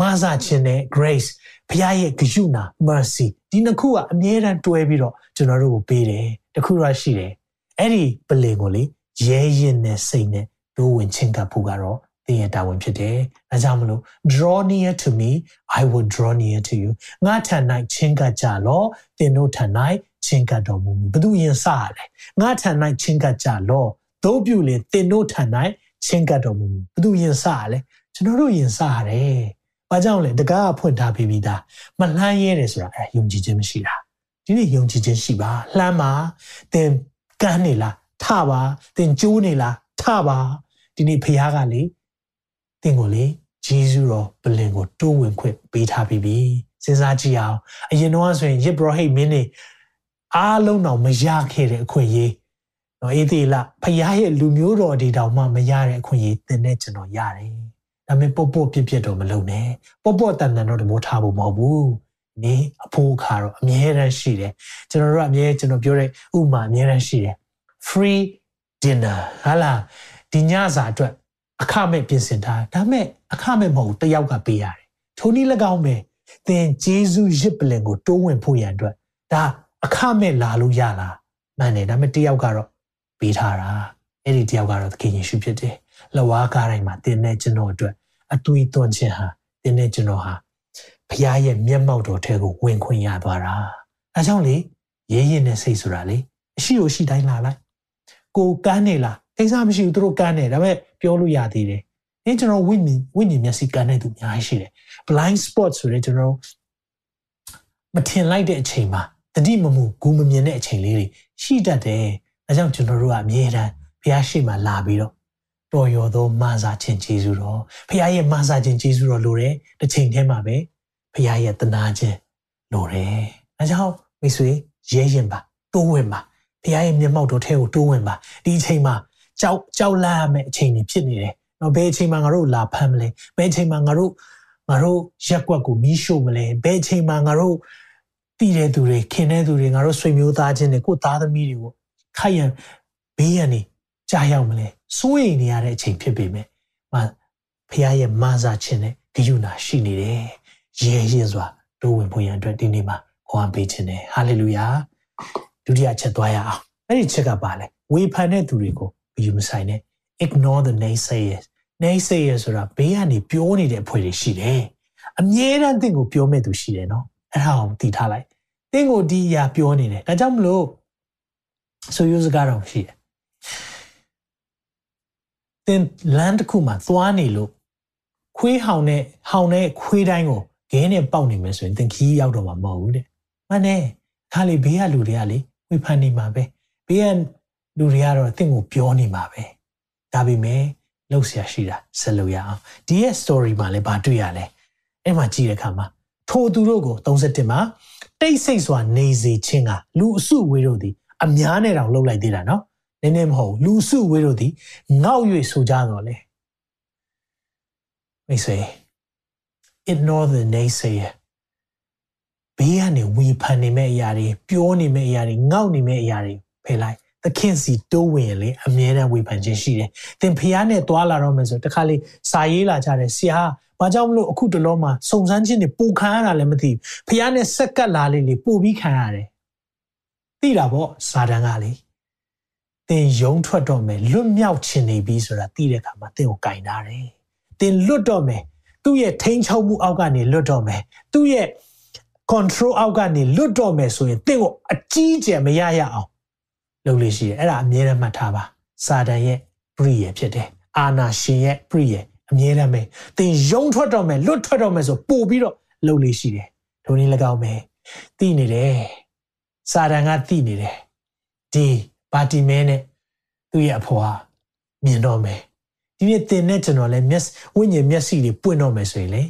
မဆာခြင်းနဲ့ grace ဖခင်ရဲ့ဂရုဏာ mercy ဒီနှစ်ခုကအမြဲတမ်းတွဲပြီးတော့ကျွန်တော်တို့ကိုပေးတယ်တခုရရှိတယ်အဲ့ဒီပလင်ကိုလေရဲရင်နဲ့စိတ်နဲ့ဒိုးဝင်ချင်းကပ်ဖို့ကတော့သင်ရဲ့တာဝန်ဖြစ်တယ်။ဒါကြောင့်မလို့ draw near to me I will draw near to you ငါထံ၌ချင်းကပ်ကြလောသင်တို့ထံ၌ချင်းကပ်တော်မူမည်ဘု து ရင်စရလဲငါထံ၌ချင်းကပ်ကြလောတို့ပြုလင်သင်တို့ထံ၌ချင်းကပ်တော်မူမည်ဘု து ရင်စရလဲကျွန်တော်တို့ရင်စရတယ်။ ဘာကြောင့်လဲတကားဖွင့်ထားပြီးပြီးသားမလှမ်းရဲတယ်ဆိုတာအဲယုံကြည်ခြင်းမရှိတာဒီနေ့ယုံကြည်ခြင်းရှိပါလှမ်းပါသင်ကန်းနေလားထပါသင်ကြိုးနေလားထပါဒီနေ့ဖခင်ကလေသင်ကိုလေဂျေဇုတော်ပလင်ကိုတိုးဝင်ခွင့်ပေးထားပြီးပြီစဉ်းစားကြည့်အောင်အရင်တော့ဆိုရင်ယစ်ဘရဟိတ်မင်းနေအားလုံးတော့မရခဲ့တဲ့အခွင့်အရေးနော်အေးသေးလားဖခင်ရဲ့လူမျိုးတော်ဒီတောင်မှမရတဲ့အခွင့်အရေးသင်နဲ့ကျွန်တော်ရတယ် ဒါပေမဲ့ပေါ့ပေါ့ပြစ်ပြစ်တော့မလုပ်နဲ့ပေါ့ပေါ့တန်တန်တော့တမိုးထားဖို့မဟုတ်ဘူးနေအဖိုးခါတော့အမြဲတမ်းရှိတယ်ကျွန်တော်တို့အမြဲကျွန်တော်ပြောတဲ့ဥမာအမြဲတမ်းရှိတယ် free dinner ဟာလားဒီညစာအတွက်အခမဲ့ပြင်ဆင်ထားဒါမဲ့အခမဲ့မဟုတ်တယောက်ကပေးရတယ်ထိုနည်း၎င်းပဲသင်ဂျေဇုရစ်ပလင်ကိုတိုးဝင်ဖို့ရန်အတွက်ဒါအခမဲ့လာလို့ရလားမှန်တယ်ဒါမဲ့တယောက်ကတော့ပေးထားတာအဲ့ဒီတယောက်ကတော့သခင်ယေရှုဖြစ်တယ် လဝါကားတိုင်းမှာသင်နဲ့ကျွန်တော်အတွက်အသွေးသွန်းခြင်းဟာသင်နဲ့ကျွန်တော်ဟာဖခင်ရဲ့မျက်မှောက်တော်ထဲကိုဝင်ခွင့်ရသွားတာအဲကြောင့်လေရဲရင်နဲ့စိတ်ဆိုတာလေအရှိကိုရှိတိုင်းလာလိုက်ကိုကန်းနေလားကိစ္စမရှိဘူးသူတို့ကန်းနေဒါပေမဲ့ပြောလို့ရသေးတယ်။အဲကျွန်တော်ဝိညာဉ်ဝိညာဉ်မျက်စိကန်းနေသူအများကြီးရှိတယ်။ blind spot ဆိုတဲ့ကျွန်တော်မထင်လိုက်တဲ့အချိန်မှာတတိမမှုဂူမမြင်တဲ့အချိန်လေးတွေရှိတတ်တယ်။အဲကြောင့်ကျွန်တော်တို့ကအမြဲတမ်းဘုရားရှိမှလာပြီးတော့ တော်ရောသောမာစာခြင်းကျေးဇူးတော်ဘုရားရဲ့မာစာခြင်းကျေးဇူးတော်လိုတယ်။တစ်ချိန်တည်းမှာပဲဘုရားရဲ့တနာခြင်းလိုတယ်။အဲကြောင့်မိတ်ဆွေရဲရင်ပါတိုးဝင်ပါဘုရားရဲ့မျက်မှောက်တော်ထဲကိုတိုးဝင်ပါဒီအချိန်မှာကြောက်ကြောက်လန့်ရမယ့်အချိန်တွေဖြစ်နေတယ်။နော်ဘယ်အချိန်မှာငါတို့လာဖမ်းမလဲ။ဘယ်အချိန်မှာငါတို့ငါတို့ရက်ကွက်ကိုမီးရှို့မလဲ။ဘယ်အချိန်မှာငါတို့တည်တဲ့သူတွေခင်တဲ့သူတွေငါတို့ဆွေမျိုးသားချင်းတွေကိုသားသမီးတွေကိုခိုက်ရန်ဘေးရန်နေကြားရောက်မလဲ။ စိုးရိမ်နေရတဲ့အချိန်ဖြစ်ပေမဲ့မဖခင်ရဲ့မဆာခြင်းနဲ့ဂရုဏာရှိနေတယ်။ရဲရဲစွာတိုးဝင်ဖို့ရန်အတွက်ဒီနေ့မှာခေါ်ပေးခြင်းတယ်။ဟာလေလုယာ။ဒုတိယချက်သွားရအောင်။အဲ့ဒီချက်ကပါလဲဝေဖန်တဲ့သူတွေကိုဘယူမဆိုင်နဲ့ ignore the naysayers naysayers ဆိုတာဘေးကနေပြောနေတဲ့အဖွဲ့တွေရှိတယ်အမြဲတမ်းတင့်ကိုပြောမဲ့သူရှိတယ်နော်အဲ့ဒါကိုသိထားလိုက်တင့်ကိုဒီအရာပြောနေတယ်ဒါကြောင့်မလို့ဆိုယူစကားတော့ရှိတယ် တင် land ခုမှာသွားနေလို့ခွေးဟောင်နဲ့ဟောင်နဲ့ခွေးတိုင်းကိုဂဲနဲ့ပေါက်နေမယ်ဆိုရင်သင်ခီးရောက်တော့မှာမဟုတ်ဘူးတဲ့မှန်တယ်ခါလေဘေးကလူတွေကလေဝေဖန်နေမှာပဲဘေးကလူတွေကတော့အသင်ကိုပြောနေမှာပဲဒါပေမဲ့လှုပ်ရှားရှိတာဆက်လို့ရအောင်ဒီရဲ့ story မှာလည်းဘာတွေ့ရလဲအဲ့မှာကြည့်တဲ့အခါမှာထိုသူတို့ကို31မှာတိတ်ဆိတ်စွာနေစေခြင်းကလူအစုဝေးတို့သည်အများနဲ့တောင်လှုပ်လိုက်သေးတာနော် နည်းနည်းမဟုတ်လူစုဝေးတို့သည်ငေါက်၍ဆိုကြတော့လေမိတ်ဆွေ ignore the naysayer ဘေးကနေဝေဖန်နေမဲ့အရာတွေပြောနေမဲ့အရာတွေငေါက်နေမဲ့အရာတွေဖယ်လိုက်သခင်စီတိုးဝင်လေအမြဲတမ်းဝေဖန်ခြင်းရှိတယ်။သင်ဖျားနဲ့တွာလာတော့မယ်ဆိုတခါလေစာရေးလာကြတယ်ဆရာဘာကြောင့်မလို့အခုတလောမှာစုံစမ်းခြင်းတွေပူခံရတာလည်းမသိဘူး။ဖျားနဲ့ဆက်ကပ်လာလေလေပူပြီးခံရတယ်။သိတာပေါ့စာတန်ကလေ သင်ယုံထွက်တော့မယ်လွတ်မြောက်ခြင်းနေပြီဆိုတာသိတဲ့အခါမှာသင်ကိုကင်ထားတယ်။သင်လွတ်တော့မယ်သူ့ရဲ့ထိန်းချုပ်မှုအောက်ကနေလွတ်တော့မယ်သူ့ရဲ့ control အောက်ကနေလွတ်တော့မယ်ဆိုရင်သင်ကိုအကြီးကျယ်မရရအောင်လုပ်လို့ရှိတယ်အဲ့ဒါအမြဲတမ်းမှတ်ထားပါစာတန်ရဲ့ပရိယေဖြစ်တယ်အာနာရှင်ရဲ့ပရိယေအမြဲတမ်းပဲသင်ယုံထွက်တော့မယ်လွတ်ထွက်တော့မယ်ဆိုပို့ပြီးတော့လုပ်လို့ရှိတယ်ဒုနည်း၎င်းပဲသိနေတယ်စာတန်ကသိနေတယ်ဒီ ဘာတီမဲနဲ့သူ့ရဲ့အဖေဟာမြင်တော့မယ်ဒီနေ့သင်နဲ့ကျွန်တော်လည်းမျက်ဝိညာဉ်မျက်စိတွေပွင့်တော့မယ်ဆိုရင်လေ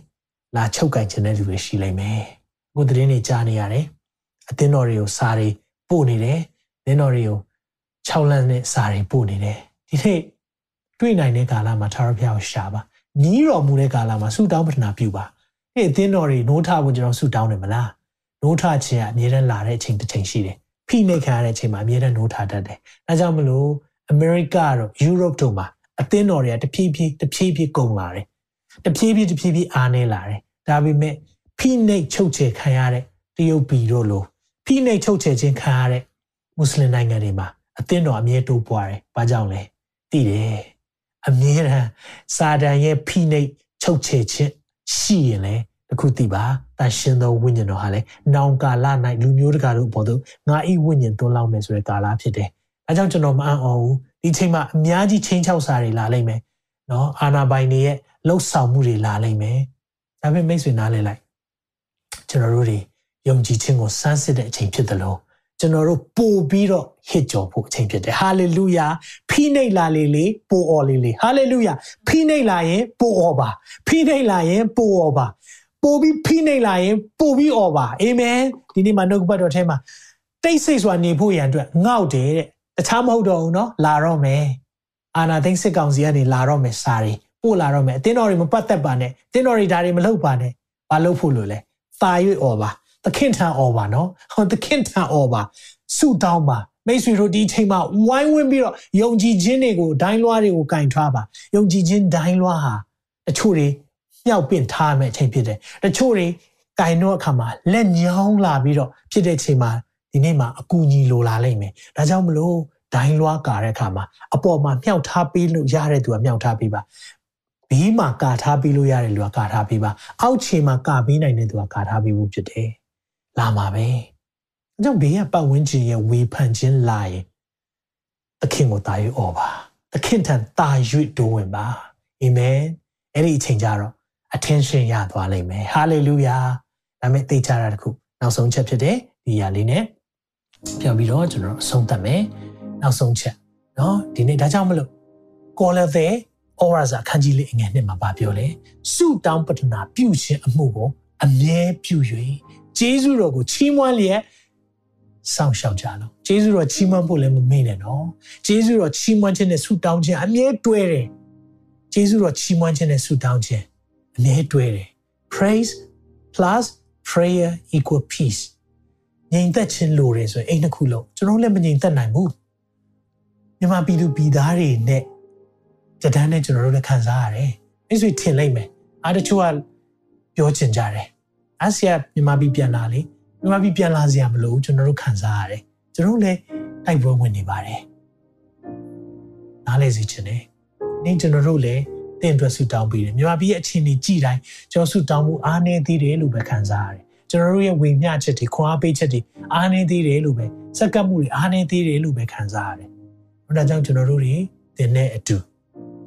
လာချုပ်ကင်ခြင်းတဲ့လူတွေရှိလိမ့်မယ်အခုသတင်းတွေကြားနေရတယ်အသင်းတော်တွေကိုစာတွေပို့နေတယ်နင်းတော်တွေကို6လမ်းနဲ့စာတွေပို့နေတယ်ဒီနေ့တွေ့နိုင်တဲ့ကာလမှာထာဝရဘုရားကိုရှာပါညီးတော်မူတဲ့ကာလမှာဆုတောင်းပတနာပြုပါအဲ့အသင်းတော်တွေနိုးထဖို့ကျွန်တော်ဆုတောင်းတယ်မလားနိုးထခြင်းကအမြဲတမ်းလာတဲ့အချိန်တစ်ချိန်ရှိတယ် ဖိနှိပ်ခံရတဲ့အချိန်မှာအမြဲတမ်းနိုးထားတတ်တယ်။ဒါကြောင့်မလို့အမေရိကတို့ယူရိုပတို့မှာအသင်းတော်တွေကတဖြည်းဖြည်းတဖြည်းဖြည်းကုန်လာတယ်။တဖြည်းဖြည်းတဖြည်းဖြည်းအားနည်းလာတယ်။ဒါပေမဲ့ဖိနှိပ်ချုပ်ချယ်ခံရတဲ့တရုတ်ပြည်တို့လိုဖိနှိပ်ချုပ်ချယ်ခြင်းခံရတဲ့မွတ်စလင်နိုင်ငံတွေမှာအသင်းတော်အမြဲတိုးပွားတယ်။ဘာကြောင့်လဲ။သိတယ်။အမြဲတမ်းစာတန်ရဲ့ဖိနှိပ်ချုပ်ချယ်ခြင်းရှိရင်လေ တခုသိပါတန်ရှင်သောဝိညာဉ်တော်ဟာလေနောင်ကာလ၌လူမျိုးတကာတို့ပေါ်သို့ငါဤဝိညာဉ်သွန်းလောင်းမယ်ဆိုတဲ့ကာလဖြစ်တယ်။အဲကြောင့်ကျွန်တော်မအံ့ဩဘူးဒီချိန်မှာအများကြီးချင်းချောက်စာတွေလာလိမ့်မယ်။နော်အာနာပိုင်တွေရဲ့လှုပ်ဆောင်မှုတွေလာလိမ့်မယ်။ဒါပေမဲ့မိတ်ဆွေနားလည်လိုက်ကျွန်တော်တို့တွေယုံကြည်ခြင်းကိုစမ်းစစ်တဲ့အချိန်ဖြစ်တယ်လို့ကျွန်တော်တို့ပို့ပြီးတော့ဟစ်ကြော်ဖို့အချိန်ဖြစ်တယ်ဟာလေလုယာဖိနှိတ်လာလေလေပို့အော်လေလေဟာလေလုယာဖိနှိတ်လာရင်ပို့အော်ပါဖိနှိတ်လာရင်ပို့အော်ပါ ပို့ပြီးဖိနှိတ်လာရင်ပို့ပြီးအော်ပါအာမင်ဒီနေ့မှာနှုတ်ပတ်တော်ထဲမှာတိတ်ဆိတ်စွာနေဖို့ရန်အတွက်ငေါ့တယ်တဲ့တခြားမဟုတ်တော့ဘူးเนาะလာတော့မယ်အာနာသိမ့်စစ်ကောင်စီကနေလာတော့မယ်စာတွေပို့လာတော့မယ်အတင်းတော်တွေမပတ်သက်ပါနဲ့တင်းတော်တွေဒါတွေမလုပ်ပါနဲ့ဘာလုပ်ဖို့လို့လဲသာ၍အော်ပါသခင်ထံအော်ပါနော်ဟောသခင်ထံအော်ပါဆုတောင်းပါမိတ်ဆွေတို့ဒီချိန်မှာဝိုင်းဝန်းပြီးတော့ယုံကြည်ခြင်းတွေကိုဒိုင်းလွှားတွေကိုကင်ထွားပါယုံကြည်ခြင်းဒိုင်းလွှားဟာတချို့တွေ မြောက်ပင့်ထားမယ်အချိန်ဖြစ်တယ်တချို့တွေကင်တော့အခါမှာလက်ညောင်းလာပြီးတော့ဖြစ်တဲ့ချိန်မှာဒီနေ့မှာအကူအညီလိုလာလိမ့်မယ်ဒါကြောင့်မလို့ဒိုင်းလွှားကာတဲ့အခါမှာအပေါ်မှာမြောက်ထားပေးလို့ရတဲ့သူကမြောက်ထားပေးပါဘေးမှာကာထားပေးလို့ရတဲ့လူကကာထားပေးပါအောက်ခြေမှာကာပေးနိုင်တဲ့သူကကာထားပေးဖို့ဖြစ်တယ်လာမှာပဲ။အဲကြောင့်ဘေးကပတ်ဝန်းကျင်ရဲ့ဝေဖန်ခြင်းလာရင်သခင်ကိုတာ၍អော်ပါ။သခင်ထံတာ၍တိုးဝင်ပါ။အာမင်။အဲ့ဒီအချိန်ကျတော့ attention ရသွားလိမ့်မယ်။ hallelujah ။ဒါမဲ့သိချတာတခုနောက်ဆုံးချက်ဖြစ်တဲ့ဒီຢာလေးနဲ့ပြောပြီးတော့ကျွန်တော်အဆုံးသတ်မယ်။နောက်ဆုံးချက်နော်ဒီနေ့ဒါကြောင့်မလို့ caller တဲ့ aura စာအခန်းကြီးလေးအငယ်နှစ်မှာဗာပြောလဲ။စုတောင်းပတနာပြုခြင်းအမှုကိုအမြဲပြု၍ဂျေဇုတော်ကိုချီးမွမ်းလျက်စောင့်ရှောက်ကြလို့ဂျေဇုတော်ချီးမွမ်းဖို့လည်းမမေ့နဲ့နော်ဂျေဇုတော်ချီးမွမ်းခြင်းနဲ့ဆုတောင်းခြင်းအမြဲတွဲတယ်ဂျေဇုတော်ချီးမွမ်းခြင်းနဲ့ဆုတောင်းခြင်း အမြဲတွဲတယ် praise plus prayer equal peace ငြိမ်သက်ခြင်းလိုတယ်ဆိုရင်အဲ့နှစ်ခုလုံးကျွန်တော်လည်းမငြိမ်သက်နိုင်ဘူးမြန်မာပြည်သူပြည်သားတွေနဲ့ကြတန်းနဲ့ကျွန်တော်တို့လည်းခံစားရတယ်အဲ့ဆိုထင်လိုက်မယ်အားတချို့ကပြောချင်ကြတယ်အဆီယမြန်မာပြည်ပြန်လာလေမြန်မာပြည်ပြန်လာစရာမလိုကျွန်တော်တို့ခံစားရတယ်ကျွန်တော်လည်းတိုက်ပွဲဝင်နေပါတယ်နားလေစီချင်တယ်နင်းကျွန်တော်တို့လည်း တင့်အတွက်ဆူတောင်းပေးတယ်မြန်မာပြည်ရဲ့အခြေအနေကြည်တိုင်းကျွန်တော်ဆူတောင်းမှုအားနည်းသေးတယ်လို့ပဲခံစားရတယ်ကျွန်တော်တို့ရဲ့ဝေမျှချက်တွေခွန်အားပေးချက်တွေအားနည်းသေးတယ်လို့ပဲစက္ကပ်မှုတွေအားနည်းသေးတယ်လို့ပဲခံစားရတယ်။ဒါကြောင့်ကျွန်တော်တို့တွေတင်တဲ့အတူ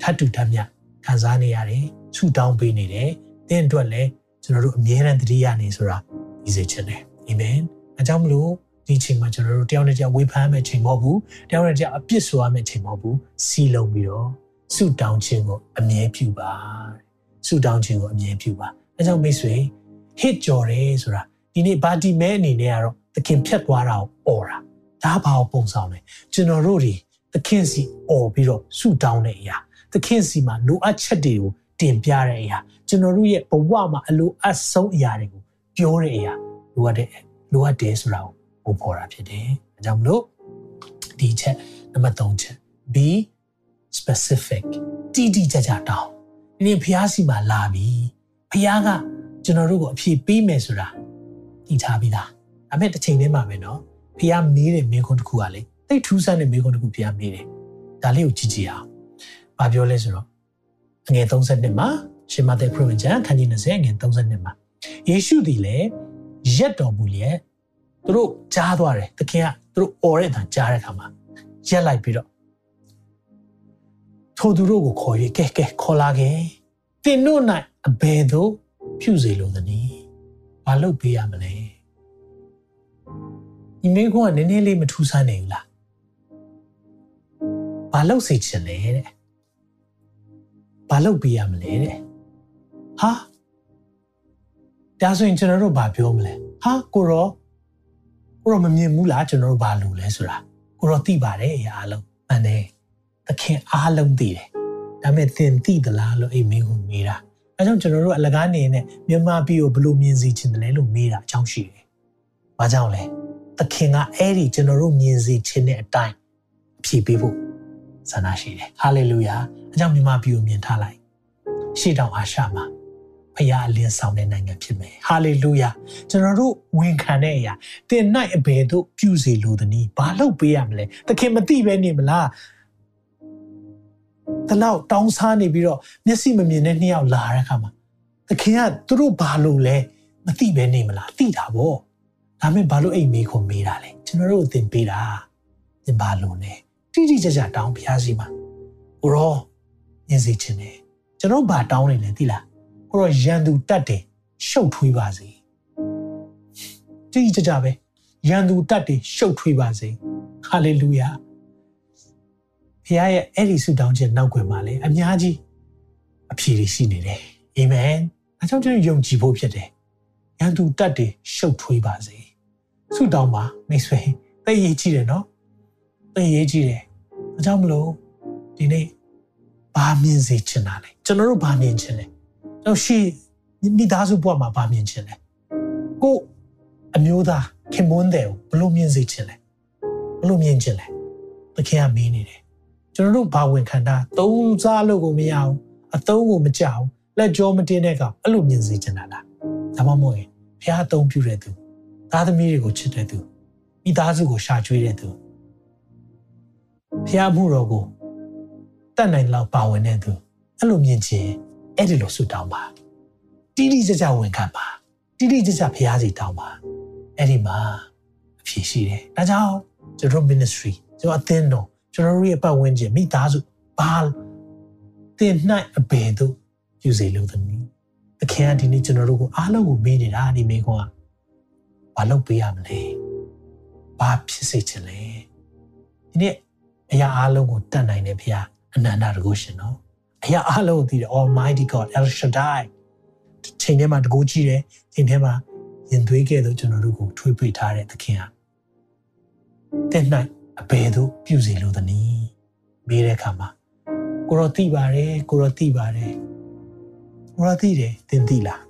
ထပ်တူထပ်မြခံစားနေရတယ်ဆူတောင်းပေးနေတယ်။တင်းအတွက်လည်းကျွန်တော်တို့အမြဲတမ်းတတိယနေဆိုတာဒီစေချင်တယ်အာမင်အဲကြောင့်မလို့ဒီချိန်မှာကျွန်တော်တို့တယောက်နဲ့တယောက်ဝေဖန်မဲ့ချိန်မဟုတ်ဘူးတယောက်နဲ့တယောက်အပြစ်ဆိုရမဲ့ချိန်မဟုတ်ဘူးစီလုံးပြီးတော့ ဆုတောင်းခြင်းကိုအမြဲပြုပါဆုတောင်းခြင်းကိုအမြဲပြုပါအဲကြောင့်မိတ်ဆွေ hit ကြော်တယ်ဆိုတာဒီနေ့ဘာဒီမဲအနေနဲ့ကတော့သခင်ဖြတ်သွားတာကိုអော်တာဒါဘာကိုပုံဆောင်လဲကျွန်တော်တို့တွေသခင်စီអော်ပြီးတော့ဆုတောင်းတဲ့အရာသခင်စီမှာလိုအပ်ချက်တွေကိုတင်ပြတဲ့အရာကျွန်တော်တို့ရဲ့ဘဝမှာအလိုအပ်ဆုံးအရာတွေကိုပြောတဲ့အရာလိုအပ်တဲ့လိုအပ်တယ်ဆိုတာကိုပုံဖော်တာဖြစ်တယ်။အဲကြောင့်မလို့ဒီချက်နံပါတ်3ချက် be specific တိတိကျကျတောင်းဒီနေ့ဖျားစီမှာလာပြီဖျားကကျွန်တော်တို့ကိုအဖြေပေးမယ်ဆိုတာသိထားပြီးသားဒါပေမဲ့တစ်ချိန်တည်းမှာပဲเนาะဖျားမေးတဲ့မိခွန်းတစ်ခုကလေသိထူးဆန်းတဲ့မိခွန်းတစ်ခုဖျားမေးတယ်ဒါလေးကိုကြည့်ကြည့်အောင်။ဘာပြောလဲဆိုတော့အငယ်32မှာရှင်မသက်ခရစ်ဝင်ကျမ်းခန်းကြီး20အငယ်32မှာယေရှုသည်လည်းရက်တော်မူလျက်သူတို့ကြားသွားတယ်သခင်ကသူတို့អော်တဲ့အတန်ကြားတဲ့အခါမှာရက်လိုက်ပြီးတော့ ထိုသူတို့ကိုခေါ်၍ကဲကဲခေါ်လာခဲ့တင်တို့၌အဘယ်သို့ပြုစေလိုသနည်းဘာလုပ်ပေးရမလဲဒီမိကုန်းကနည်းနည်းလေးမထူးဆန်းနေဘူးလားဘာလုပ်စေချင်လဲတဲ့ဘာလုပ်ပေးရမလဲတဲ့ဟာဒါဆိုရင်ကျွန်တော်တို့ဘာပြောမလဲဟာကိုရောကိုရောမမြင်ဘူးလားကျွန်တော်တို့ဘာလုပ်လဲဆိုတာကိုရောသိပါတယ်အရာအလုံးမှန်တယ် သခင်အားလုံးသိတယ်ဒါပေမဲ့သင်သိသလားလို့အိမ်မင်းကိုမေးတာအဲကြောင့်ကျွန်တော်တို့အလကားနေနဲ့မြန်မာပြည်ကိုဘယ်လိုမြင်စီချင်တယ်လဲလို့မေးတာအကြောင်းရှိတယ်ဘာကြောင့်လဲသခင်ကအဲ့ဒီကျွန်တော်တို့မြင်စေခြင်းတဲ့အတိုင်းအဖြေပေးဖို့ဆန္ဒရှိတယ်ဟာလေလုယာအကြောင်းမြမပြူမြင်ထားလိုက်ရှေ့တောင်အာရှမှာဖခင်အလင်းဆောင်တဲ့နိုင်ငံဖြစ်မယ်ဟာလေလုယာကျွန်တော်တို့ဝန်ခံတဲ့အရာတင်၌အဘယ်သို့ပြုစီလိုသနည်းဘာလို့ပေးရမလဲသခင်မသိပဲနေမလား တလောက်တောင်းစားနေပြီးတော့မျက်စိမမြင်တဲ့နှစ်ယောက်လာတဲ့အခါမှာသခင်ကသူတို့ဘာလို့လဲမသိပဲနေမလားသိတာဗောဒါမဲ့ဘာလို့အိမ်မေးခွန်မေးတာလဲကျွန်တော်တို့အသင်ပေးတာသင်ဘာလို့လဲတိတိကျကျတောင်းဖျားစီမှာကိုရောမြင်စေခြင်းနဲ့ကျွန်တော်ဘာတောင်းနေလဲသိလားကိုရောရန်သူတတ်တယ်ရှုပ်ထွေးပါစေတိတိကျကျပဲရန်သူတတ်တယ်ရှုပ်ထွေးပါစေဟာလေလုယာ ဖခင်ရဲ့အဲ့ဒီဆုတောင်းခြင်းနောက်ွယ်မှာလေအများကြီးအဖြေတွေရှိနေတယ်အာမင်အဲကြောင့်ကျွန်တော်ယုံကြည်ဖို့ဖြစ်တယ်ရန်သူတတ်တယ်ရှုပ်ထွေးပါစေဆုတောင်းပါမိတ်ဆွေသိရေးကြည့်တယ်နော်သိရေးကြည့်တယ်အကြောင်းမလို့ဒီနေ့ဘာမြင်စေချင်တာလဲကျွန်တော်တို့ဘာမြင်ချင်လဲကျွန်တော်ရှိမိသားစုဘဝမှာဘာမြင်ချင်လဲကိုအမျိုးသားခင်မွန်းတယ်ဘလို့မြင်စေချင်လဲဘလို့မြင်ချင်လဲတခင်ကမင်းနေတယ် ကျွန်တော်တို့ဘာဝင်ခံတာသုံးစားလို့ကိုမရအောင်အသုံးကိုမကြောက်လက်ကြောမတင်းတဲ့ကောင်အဲ့လိုမြင်စေချင်တာလားဒါမှမဟုတ်ရင်ဖះအသုံးပြုတဲ့သူသားသမီးတွေကိုချစ်တဲ့သူမိသားစုကိုရှာကျွေးတဲ့သူဖះမှုတော်ကိုတတ်နိုင်လောက်ပါဝင်တဲ့သူအဲ့လိုမြင်ခြင်းအဲ့ဒီလိုဆုတောင်းပါတိတိကျကျဝင်ခံပါတိတိကျကျဖះစီတောင်းပါအဲ့ဒီမှာအဖြစ်ရှိတယ်ဒါကြောင့်ကျွန်တော် ministry ကျွန်တော်အသင်းတော် ကျွန်တော်တို့ရဲ့ပတ်ဝန်းကျင်မိသားစုဘာတင်၌အဘယ်သို့ယူစေလို့သနည်းသခင်ကဒီနေ့ကျွန်တော်တို့ကိုအားလုံးကိုမေးနေတာဒီမေးခွန်းကဘာလုပ်ပေးရမလဲဘာဖြစ်စေချင်လဲဒီနေ့အရာအားလုံးကိုတတ်နိုင်တဲ့ဘုရားအနန္တတကုရှင်နော်အရာအားလုံးကိုသိတယ် Almighty God El Shaddai ချိန်ထဲမှာတကူကြည့်တယ်ချိန်ထဲမှာရင်သွေးကဲ့သို့ကျွန်တော်တို့ကိုထွေးပွေထားတဲ့သခင်ဟာတဲ့၌ အဘယ်သို့ပြုစီလိုသနည်းမေးတဲ့အခါမှာကိုရောသိပါတယ်ကိုရောသိပါတယ်ကိုရောသိတယ်သင်သိလား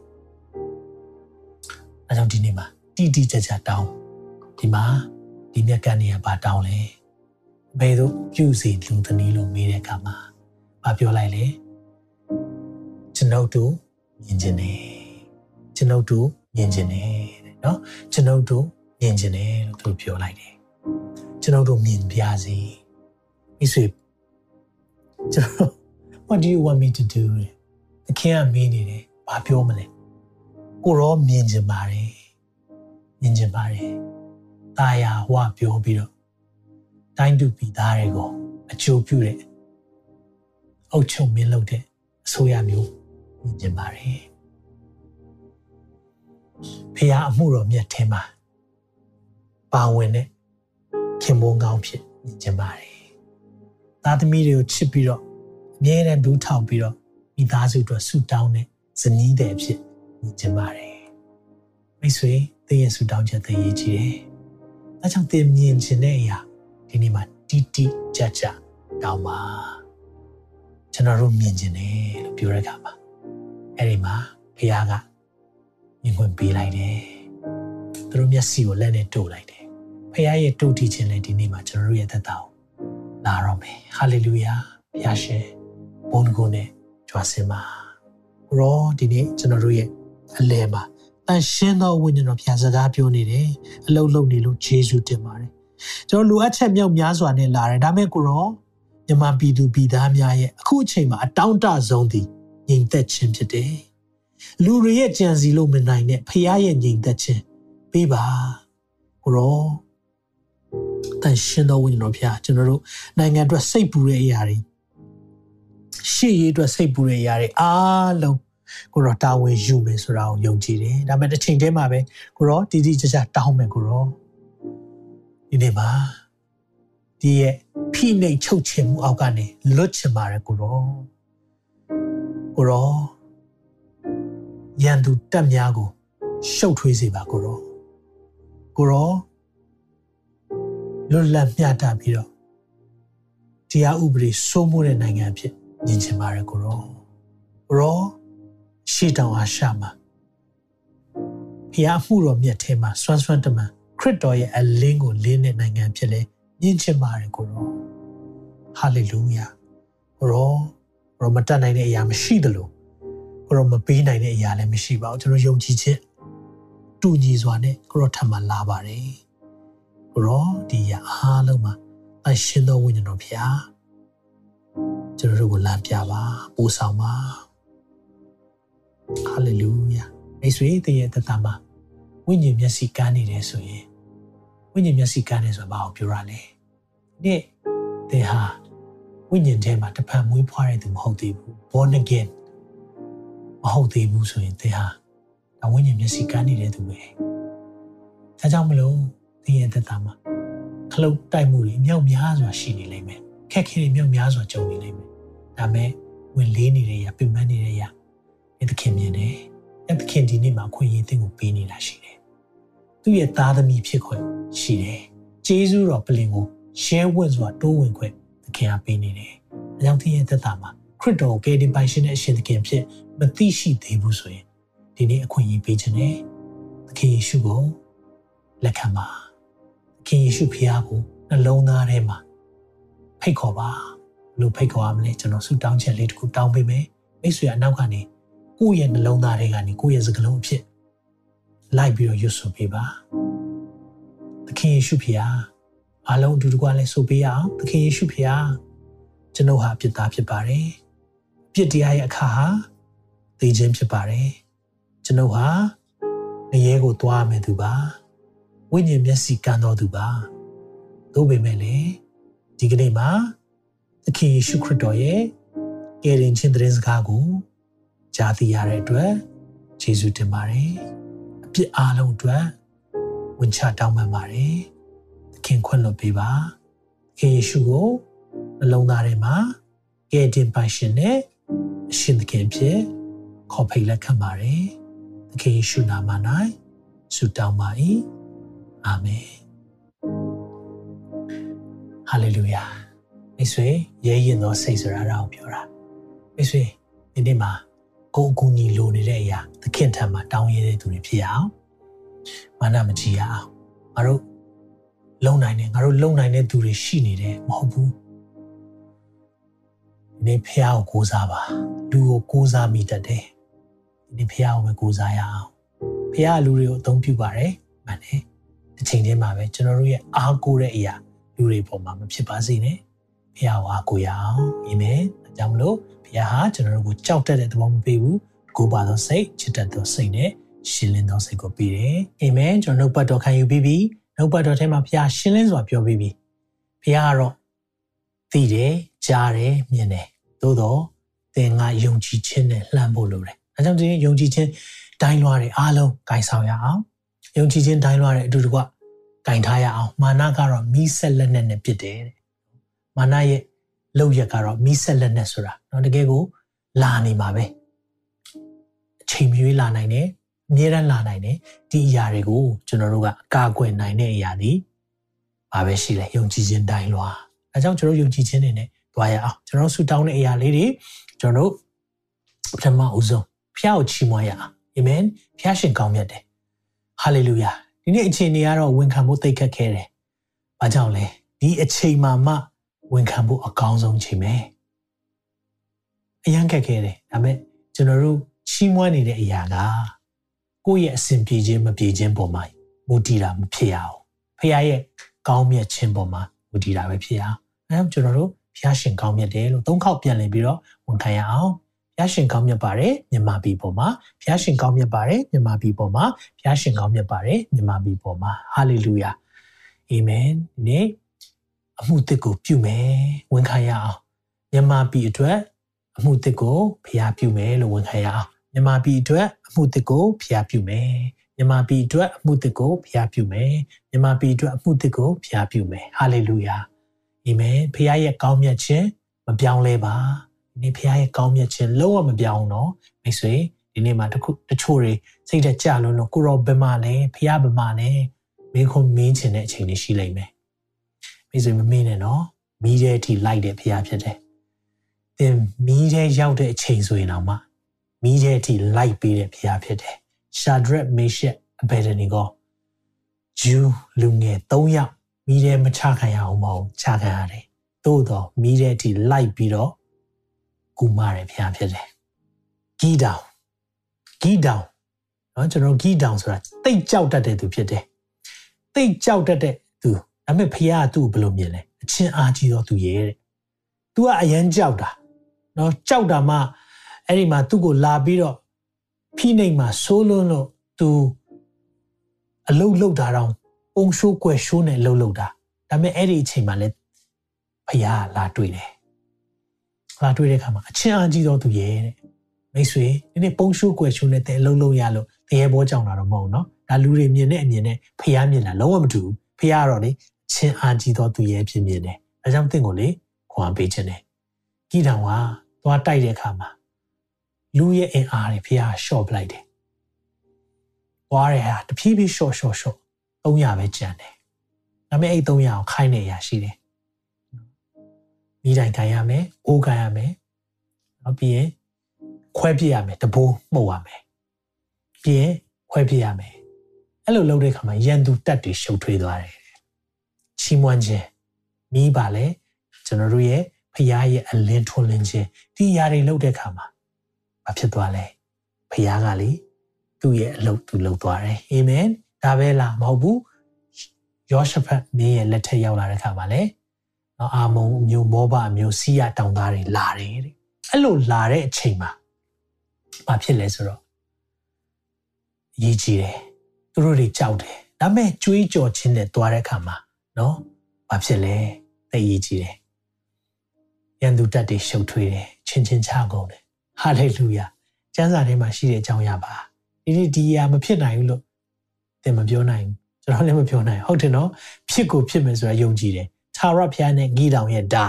အဲကြောင့်ဒီနေ့မှာတိတိကျကျတောင်းဒီမှာဒီမြက်ကန်နေရပါတောင်းလဲဘယ်သို့ပြုစီလူသနည်းလို့မေးတဲ့အခါမှာမပြောလိုက်လေကျွန်ုပ်တို့မြင်ခြင်းနဲ့ကျွန်ုပ်တို့မြင်ခြင်းနဲ့เนาะကျွန်ုပ်တို့မြင်ခြင်းနဲ့လို့သူပြောလိုက်တယ် ကျွန်တော်တို့မြင်ပြစီမိတ်ဆွေကျွန်တော် what do you want me to do အခင်ကမင်းနေတယ်ဘာပြောမလဲကိုရောမြင်ချင်ပါတယ်မြင်ချင်ပါတယ်တာယာဟွာပြောပြီးတော့တိုင်းသူပြည်သားတွေကိုအကျိုးပြုတဲ့အုတ်ချုပ်မင်းလုပ်တဲ့အစိုးရမျိုးမြင်ချင်ပါတယ်ဖះအမှုတော်မြတ်ထဲမှာပါဝင်တဲ့ ခင်မုန်းကောင်းဖြစ်မြင်ချင်ပါတယ်။သားသမီးတွေကိုချစ်ပြီးတော့အမြဲတမ်းဒူးထောင်ပြီးတော့မိသားစုအတွက်ဆုတောင်းတဲ့ဇနီးတဲ့အဖြစ်မြင်ချင်ပါတယ်။မိတ်ဆွေသင်ရဲ့ဆုတောင်းချက်သိရေးကြည့်တယ်။အဲကြောင့်သင်မြင်ချင်တဲ့အရာဒီနေ့မှာတီတီကြကြတောင်းပါ။ကျွန်တော်တို့မြင်ချင်တယ်လို့ပြောရခါမှာအဲ့ဒီမှာဖခင်ကမြင်ခွင့်ပေးလိုက်တယ်။သူတို့မျက်စိကိုလက်နဲ့တို့လိုက်တယ် ဖခင်ရဲ့တုတ်တီခြင်းလည်းဒီနေ့မှာကျွန်တော်တို့ရဲ့သက်တာကိုလာတော့မယ်ဟာလေလုယာဘုရားရှင်ဘုန်းကိုနဲ့ကြွားစင်ပါရောဒီနေ့ကျွန်တော်တို့ရဲ့အလဲမှာတန်ရှင်းသောဝိညာဉ်တော်ဘုရားစကားပြောနေတယ်အလုံးလုံးနေလို့ယေရှုတင်ပါတယ်ကျွန်တော်လိုအပ်ချက်မြောက်များစွာနဲ့လာတယ်ဒါမဲ့ကိုရောမြမပြည်သူပြည်သားများရဲ့အခုအချိန်မှာအတောင့်တဆုံးသည်ငြိမ်သက်ခြင်းဖြစ်တယ်လူတွေရဲ့ကြံစီလို့မနိုင်တဲ့ဖခင်ရဲ့ငြိမ်သက်ခြင်းပေးပါကိုရော တန်ရှင်တော်ဝိညာဉ်တော်ဖျားကျွန်တော်တို့နိုင်ငံအတွက်စိတ်ပူတဲ့အရာတွေရှေ့ရေးအတွက်စိတ်ပူတဲ့အရာတွေအားလုံးကိုရောတာဝန်ယူမယ်ဆိုတာကိုယုံကြည်တယ်ဒါပေမဲ့တစ်ချိန်တည်းမှာပဲကိုရောတည်တည်ကြကြတောင်းမယ်ကိုရောဒီနေ့မှာဒီရဲ့ဖိနှိပ်ချုပ်ချင်မှုအောက်ကနေလွတ်ချင်ပါတယ်ကိုရောကိုရောရန်သူတက်များကိုရှုပ်ထွေးစေပါကိုရောကိုရော လွတ်လပ်မျှတပြီးတော့တရားဥပဒေစိုးမိုးတဲ့နိုင်ငံဖြစ်မြင်ချင်ပါတယ်ကိုရောကိုရောရှေ့တောင်အားရှာမှာဖျားမှုတော်မြတ်ထဲမှာစွမ်းစွမ်းတမန်ခရစ်တော်ရဲ့အလင်းကိုလင်းတဲ့နိုင်ငံဖြစ်လဲမြင့်ချင်ပါတယ်ကိုရောဟာလေလုယာကိုရောကိုရောမတတ်နိုင်တဲ့အရာမရှိသလိုကိုရောမပေးနိုင်တဲ့အရာလည်းမရှိပါဘူးကျွန်တော်ယုံကြည်ခြင်းတူညီစွာနဲ့ကိုရောထပ်မလာပါတယ် ကိုရောဒီရအားလုံးမှာအရှင်တော်ဝိညာဉ်တော်ဖျားကျွန်တော်တို့ကိုလမ်းပြပါပို့ဆောင်ပါဟာလေလုယာမိတ်ဆွေတည့်ရဲ့တတမှာဝိညာဉ်မျက်စိကန်းနေတယ်ဆိုရင်ဝိညာဉ်မျက်စိကန်းနေဆိုတာဘာကိုပြောရလဲဒီသင်ဟာဝိညာဉ်ထဲမှာတစ်ဖက်မွေးဖွားတဲ့သူမဟုတ်သေးဘူး born again မဟုတ်သေးဘူးဆိုရင်သင်ဟာဒါဝိညာဉ်မျက်စိကန်းနေတဲ့သူပဲဒါကြောင့်မလို့ သင်ရဲ့တတမှာခလုတ်တိုက်မှုတွေအမြောက်များစွာရှိနေလိမ့်မယ်ခက်ခဲတွေမြောက်များစွာကြုံနေလိမ့်မယ်ဒါမဲ့ဝင်လေးနေတဲ့ရပြင်ပန်းနေတဲ့ရဒီသခင်မြင်တယ်အဲ့သခင်ဒီနေ့မှာခွင့်ရသင်ကိုပေးနေတာရှိတယ်သူ့ရဲ့သားသမီးဖြစ်ခွင့်ရှိတယ်ဂျေဇုတော်ပလင်ကိုရဲဝင့်စွာတိုးဝင်ခွင့်သခင်အားပေးနေတယ်အကြောင်းသင်ရဲ့သက်တာမှာခရစ်တော်ကိုကယ်တင်ပိုင်ရှင်တဲ့အရှင်သခင်ဖြစ်မသိရှိသေးဘူးဆိုရင်ဒီနေ့အခွင့်အရေးပေးခြင်းနဲ့သခင်ယေရှုကိုလက်ခံပါသ ခင်ယေရှုဖခင်ကိုနှလုံးသားထဲမှာဖိတ်ခေါ်ပါလို့ဖိတ်ခေါ်ရမလဲကျွန်တော်ဆုတောင်းချက်လေးတစ်ခုတောင်းပေးမယ်မိတ်ဆွေအနောက်ကနေကိုယ့်ရဲ့နှလုံးသားထဲကနေကိုယ့်ရဲ့စကားလုံးအဖြစ်လိုက်ပြီးတော့ရွတ်ဆိုပေးပါသခင်ယေရှုဖခင်အားလုံးအတူတကွလည်းဆိုပေးရအောင်သခင်ယေရှုဖခင်ကျွန်ုပ်ဟာအပြစ်သားဖြစ်ပါတယ်အပြစ်တရားရဲ့အခါဟာသိခြင်းဖြစ်ပါတယ်ကျွန်ုပ်ဟာငရဲကိုသွားမယ်သူပါ ဝိညာဉ်မျက်စိကန်းတော်သူပါသို့ပေမဲ့လည်းဒီကနေ့မှာသခင်ယေရှုခရစ်တော်ရဲ့ကယ်တင်ခြင်းသတင်းစကားကိုကြားသိရတဲ့အတွက်ယေရှုတင်ပါတယ်အပြစ်အားလုံးအတွက်ဝင်ချတောင်းပန်ပါတယ်သခင်ခွင့်လွှတ်ပေးပါသခင်ယေရှုကိုနှလုံးသားထဲမှာကယ်တင်ပိုင်ရှင်နဲ့အရှင်သခင်ဖြစ်ခေါ်ဖိတ်လက်ခံပါတယ်သခင်ယေရှုနာမ၌ဆုတောင်းပါ၏ အာမင်ဟာလေလုယာမိတ်ဆွေရဲရင်သောစိတ်ဆိုတာတော့ပြောတာမိတ်ဆွေဒီနေ့မှာကိုယ်အကူအညီလိုနေတဲ့အရာသခင်ထံမှာတောင်းရတဲ့သူတွေဖြစ်အောင်မာနမကြီးရအောင်ငါတို့လုံနိုင်တယ်ငါတို့လုံနိုင်တဲ့သူတွေရှိနေတယ်မဟုတ်ဘူးဒီနေ့ဖះကိုကိုးစားပါလူကိုကိုးစားမိတတ်တယ်ဒီနေ့ဖះကိုပဲကိုးစားရအောင်ဖះလူတွေကိုအသုံးပြုပါတယ်မှန်တယ် တစ်ချိန်တည်းမှာပဲကျွန်တော်တို့ရဲ့အားကိုးတဲ့အရာလူတွေပေါ်မှာမဖြစ်ပါစေနဲ့ဖះကိုအားကိုးရအောင်အာမင်ဒါကြောင့်မလို့ဖះဟာကျွန်တော်တို့ကိုကြောက်တတ်တဲ့သဘောမပေးဘူးကိုးပါသောစိတ်ချစ်တတ်သောစိတ်နဲ့ရှင်းလင်းသောစိတ်ကိုပေးတယ်အာမင်ကျွန်တော်နှုတ်ပတ်တော်ခံယူပြီးပြီနှုတ်ပတ်တော်ထဲမှာဖះရှင်းလင်းစွာပြောပြီးပြီဖះကတော့သိတယ်ကြားတယ်မြင်တယ်သို့တော့သင်ကယုံကြည်ခြင်းနဲ့လှမ်းဖို့လိုတယ်အဲကြောင့်ဒီယုံကြည်ခြင်းတိုင်းလွှားတွေအားလုံးဂိုင်ဆောင်ရအောင် ယုံကြည်ခြင်းတိုင်းလွှားတဲ့အတူတကွဂိုင်ထားရအောင်မာနကတော့မီးဆက်လက်နဲ့နဲ့ဖြစ်တယ်တဲ့မာနရဲ့လောက်ရက်ကတော့မီးဆက်လက်နဲ့ဆိုတာเนาะတကယ်ကိုလာနေမှာပဲအချိန်မြွေးလာနိုင်တယ်အမြဲတမ်းလာနိုင်တယ်ဒီအရာတွေကိုကျွန်တော်တို့ကအကာအကွယ်နိုင်တဲ့အရာဒီဘာပဲရှိလဲယုံကြည်ခြင်းတိုင်းလွှာအဲကြောင့်ကျွန်တော်ယုံကြည်ခြင်းတွေနဲ့သွားရအောင်ကျွန်တော်ဆူတောင်းတဲ့အရာလေးတွေကျွန်တော်တို့ပထမဦးဆုံးဖျားကိုချီးမွမ်းရအောင်အာမင်ဖျားရှင်ကောင်းမြတ်တယ် ဟာလေလုယာဒီနေ့အချိန်တွေကတော့ဝန်ခံဖို့သိခက်ခဲတယ်ဘာကြောင့်လဲဒီအချိန်မှာမှဝန်ခံဖို့အကောင်းဆုံးချိန်ပဲအရန်ခက်ခဲတယ်ဒါပေမဲ့ကျွန်တော်တို့ချီးမွမ်းနေတဲ့အရာကကိုယ့်ရဲ့အစဉ်ပြေခြင်းမပြေခြင်းပေါ်မှာမူတည်တာမဖြစ်ရအောင်ဖခင်ရဲ့ကောင်းမြတ်ခြင်းပေါ်မှာမူတည်တာပဲဖြစ်ရအောင်အဲဒါကျွန်တော်တို့ဖျားရှင်ကောင်းမြတ်တယ်လို့သုံးခေါက်ပြန်လည်ပြီးတော့ဝန်ခံရအောင် ဖျားရှင်ကောင်းမြတ်ပါတယ်မြန်မာပြည်ပေါ်မှာဖျားရှင်ကောင်းမြတ်ပါတယ်မြန်မာပြည်ပေါ်မှာဖျားရှင်ကောင်းမြတ်ပါတယ်မြန်မာပြည်ပေါ်မှာဟာလေလုယာအာမင်ဒီနေ့အမှုတစ်ကိုပြုမယ်ဝန်ခံရအောင်မြန်မာပြည်အတွက်အမှုတစ်ကိုဖျားပြုမယ်လို့ဝန်ခံရအောင်မြန်မာပြည်အတွက်အမှုတစ်ကိုဖျားပြုမယ်မြန်မာပြည်အတွက်အမှုတစ်ကိုဖျားပြုမယ်မြန်မာပြည်အတွက်အမှုတစ်ကိုဖျားပြုမယ်ဟာလေလုယာအာမင်ဖခင်ရဲ့ကောင်းမြတ်ခြင်းမပြောင်းလဲပါဒီ နေ့ဖခင်ရဲ့ကောင်းမြတ်ခြင်းလုံးဝမပြောင်းတော့မိတ်ဆွေဒီနေ့မှာတခုတချို့တွေစိတ်သက်ကြလုံးတော့ကိုရောဘယ်မှာလဲဖခင်ဘယ်မှာလဲမင်းခုမင်းချင်တဲ့အချိန်တွေရှိလိမ့်မယ်မိတ်ဆွေမမင်းနဲ့နော်မီးတဲ့အထိလိုက်တဲ့ဖခင်ဖြစ်တယ်သင်မီးတဲ့ရောက်တဲ့အချိန်ဆိုရင်တော့မှမီးတဲ့အထိလိုက်ပေးတဲ့ဖခင်ဖြစ်တယ်ရှာဒရက်မေရှက်အဘယ်ဒနီကိုဂျူးလူငယ်3ယောက်မိထဲမချခံရအောင်မဟုတ်ချခံရတယ်သို့တော့မိထဲအထိလိုက်ပြီးတော့ ကူမတယ်ဖျားဖြစ်တယ်ဂီဒေါင်ဂီဒေါင်နော်ကျွန်တော်ဂီဒေါင်ဆိုတာတိတ်ကြောက်တတ်တဲ့သူဖြစ်တယ်တိတ်ကြောက်တတ်တဲ့သူဒါပေမဲ့ဖျားကသူ့ကိုဘယ်လိုမြင်လဲအချင်းအားကြီးတော့သူရဲ့တဲ့သူကအရန်ကြောက်တာနော်ကြောက်တာမှအဲ့ဒီမှာသူ့ကိုလာပြီးတော့ဖိနှိပ်မှာဆိုးလွန်းလို့သူအလုတ်လုတ်တာတော့ပုံရှိုးကွယ်ရှိုးနဲ့လှုပ်လှုပ်တာဒါပေမဲ့အဲ့ဒီအချိန်မှာလဲဖျားလာတွေ့တယ် လာတွေ့တဲ့အခါမှာအချင်းအကြီးတော်သူရဲ့တဲ့မိတ်ဆွေဒီနေ့ပုံရှိုးကွယ်ရှိုးနဲ့တဲ့အလုံးလုံးရလို့တရေဘောကြောင်တာတော့မဟုတ်နော်ဒါလူတွေမြင်တဲ့အမြင်နဲ့ဖယားမြင်တာလုံးဝမတူဘူးဖယားတော့လေအချင်းအကြီးတော်သူရဲ့ဖြစ်မြင်တယ်ဒါကြောင့်တင့်ကိုလေခွန်ပေးခြင်းတယ်ကြီးတောင်ကသွားတိုက်တဲ့အခါမှာလူရဲ့အင်အားတွေဖယားရှော့ပလိုက်တယ်သွားတယ်ဟာတဖြည်းဖြည်းရှော့ရှော့ရှော့300ပဲကျန်တယ်။ဒါပေမဲ့အဲ့300ကိုခိုင်းနေရရှိတယ်။ မိတိုင်ခံရမယ်၊အိုးခံရမယ်။နောက်ပြီးရင်ခွဲပြရမယ်၊တဘိုးမှုတ်ရမယ်။ပြီးရင်ခွဲပြရမယ်။အဲ့လိုလုပ်တဲ့အခါမှာရန်သူတက်တွေရှုပ်ထွေးသွားတယ်။ချီးမွမ်းခြင်းမိပါလေကျွန်တော်တို့ရဲ့ဖခင်ရဲ့အလင်းထွန်းလင်းခြင်းဒီຢာတွေလုပ်တဲ့အခါမှာမဖြစ်သွားလဲဖခင်ကလေသူ့ရဲ့အလုပ်သူလုပ်သွားတယ်အာမင်ဒါပဲလားမဟုတ်ဘူးယောရှဖတ်မင်းရဲ့လက်ထက်ရောက်လာတဲ့ခါမှာလေ နော်အာမုံအမျိုးမောဘအမျိုးစီးရတောင်သားတွေလာတယ်တဲ့အဲ့လိုလာတဲ့အချိန်မှာဘာဖြစ်လဲဆိုတော့ရည်ကြည်တယ်သူတို့တွေကြောက်တယ်ဒါပေမဲ့ကြွေးကြော်ခြင်းနဲ့တွားတဲ့ခါမှာနော်ဘာဖြစ်လဲသိရည်ကြည်တယ်ရန်သူတက်တွေရှုပ်ထွေးတယ်ချင်းချင်းချကုန်တယ်ဟာလေလုယာကျမ်းစာထဲမှာရှိတဲ့အကြောင်းအရာပါဒီဒီဒီအရာမဖြစ်နိုင်ဘူးလို့သင်မပြောနိုင်ဘူးကျွန်တော်လည်းမပြောနိုင်ဟုတ်တယ်နော်ဖြစ်ကိုဖြစ်မယ်ဆိုတာယုံကြည်တယ် သာရဖျားနဲ့ဂီတောင်ရဲ့ဓာ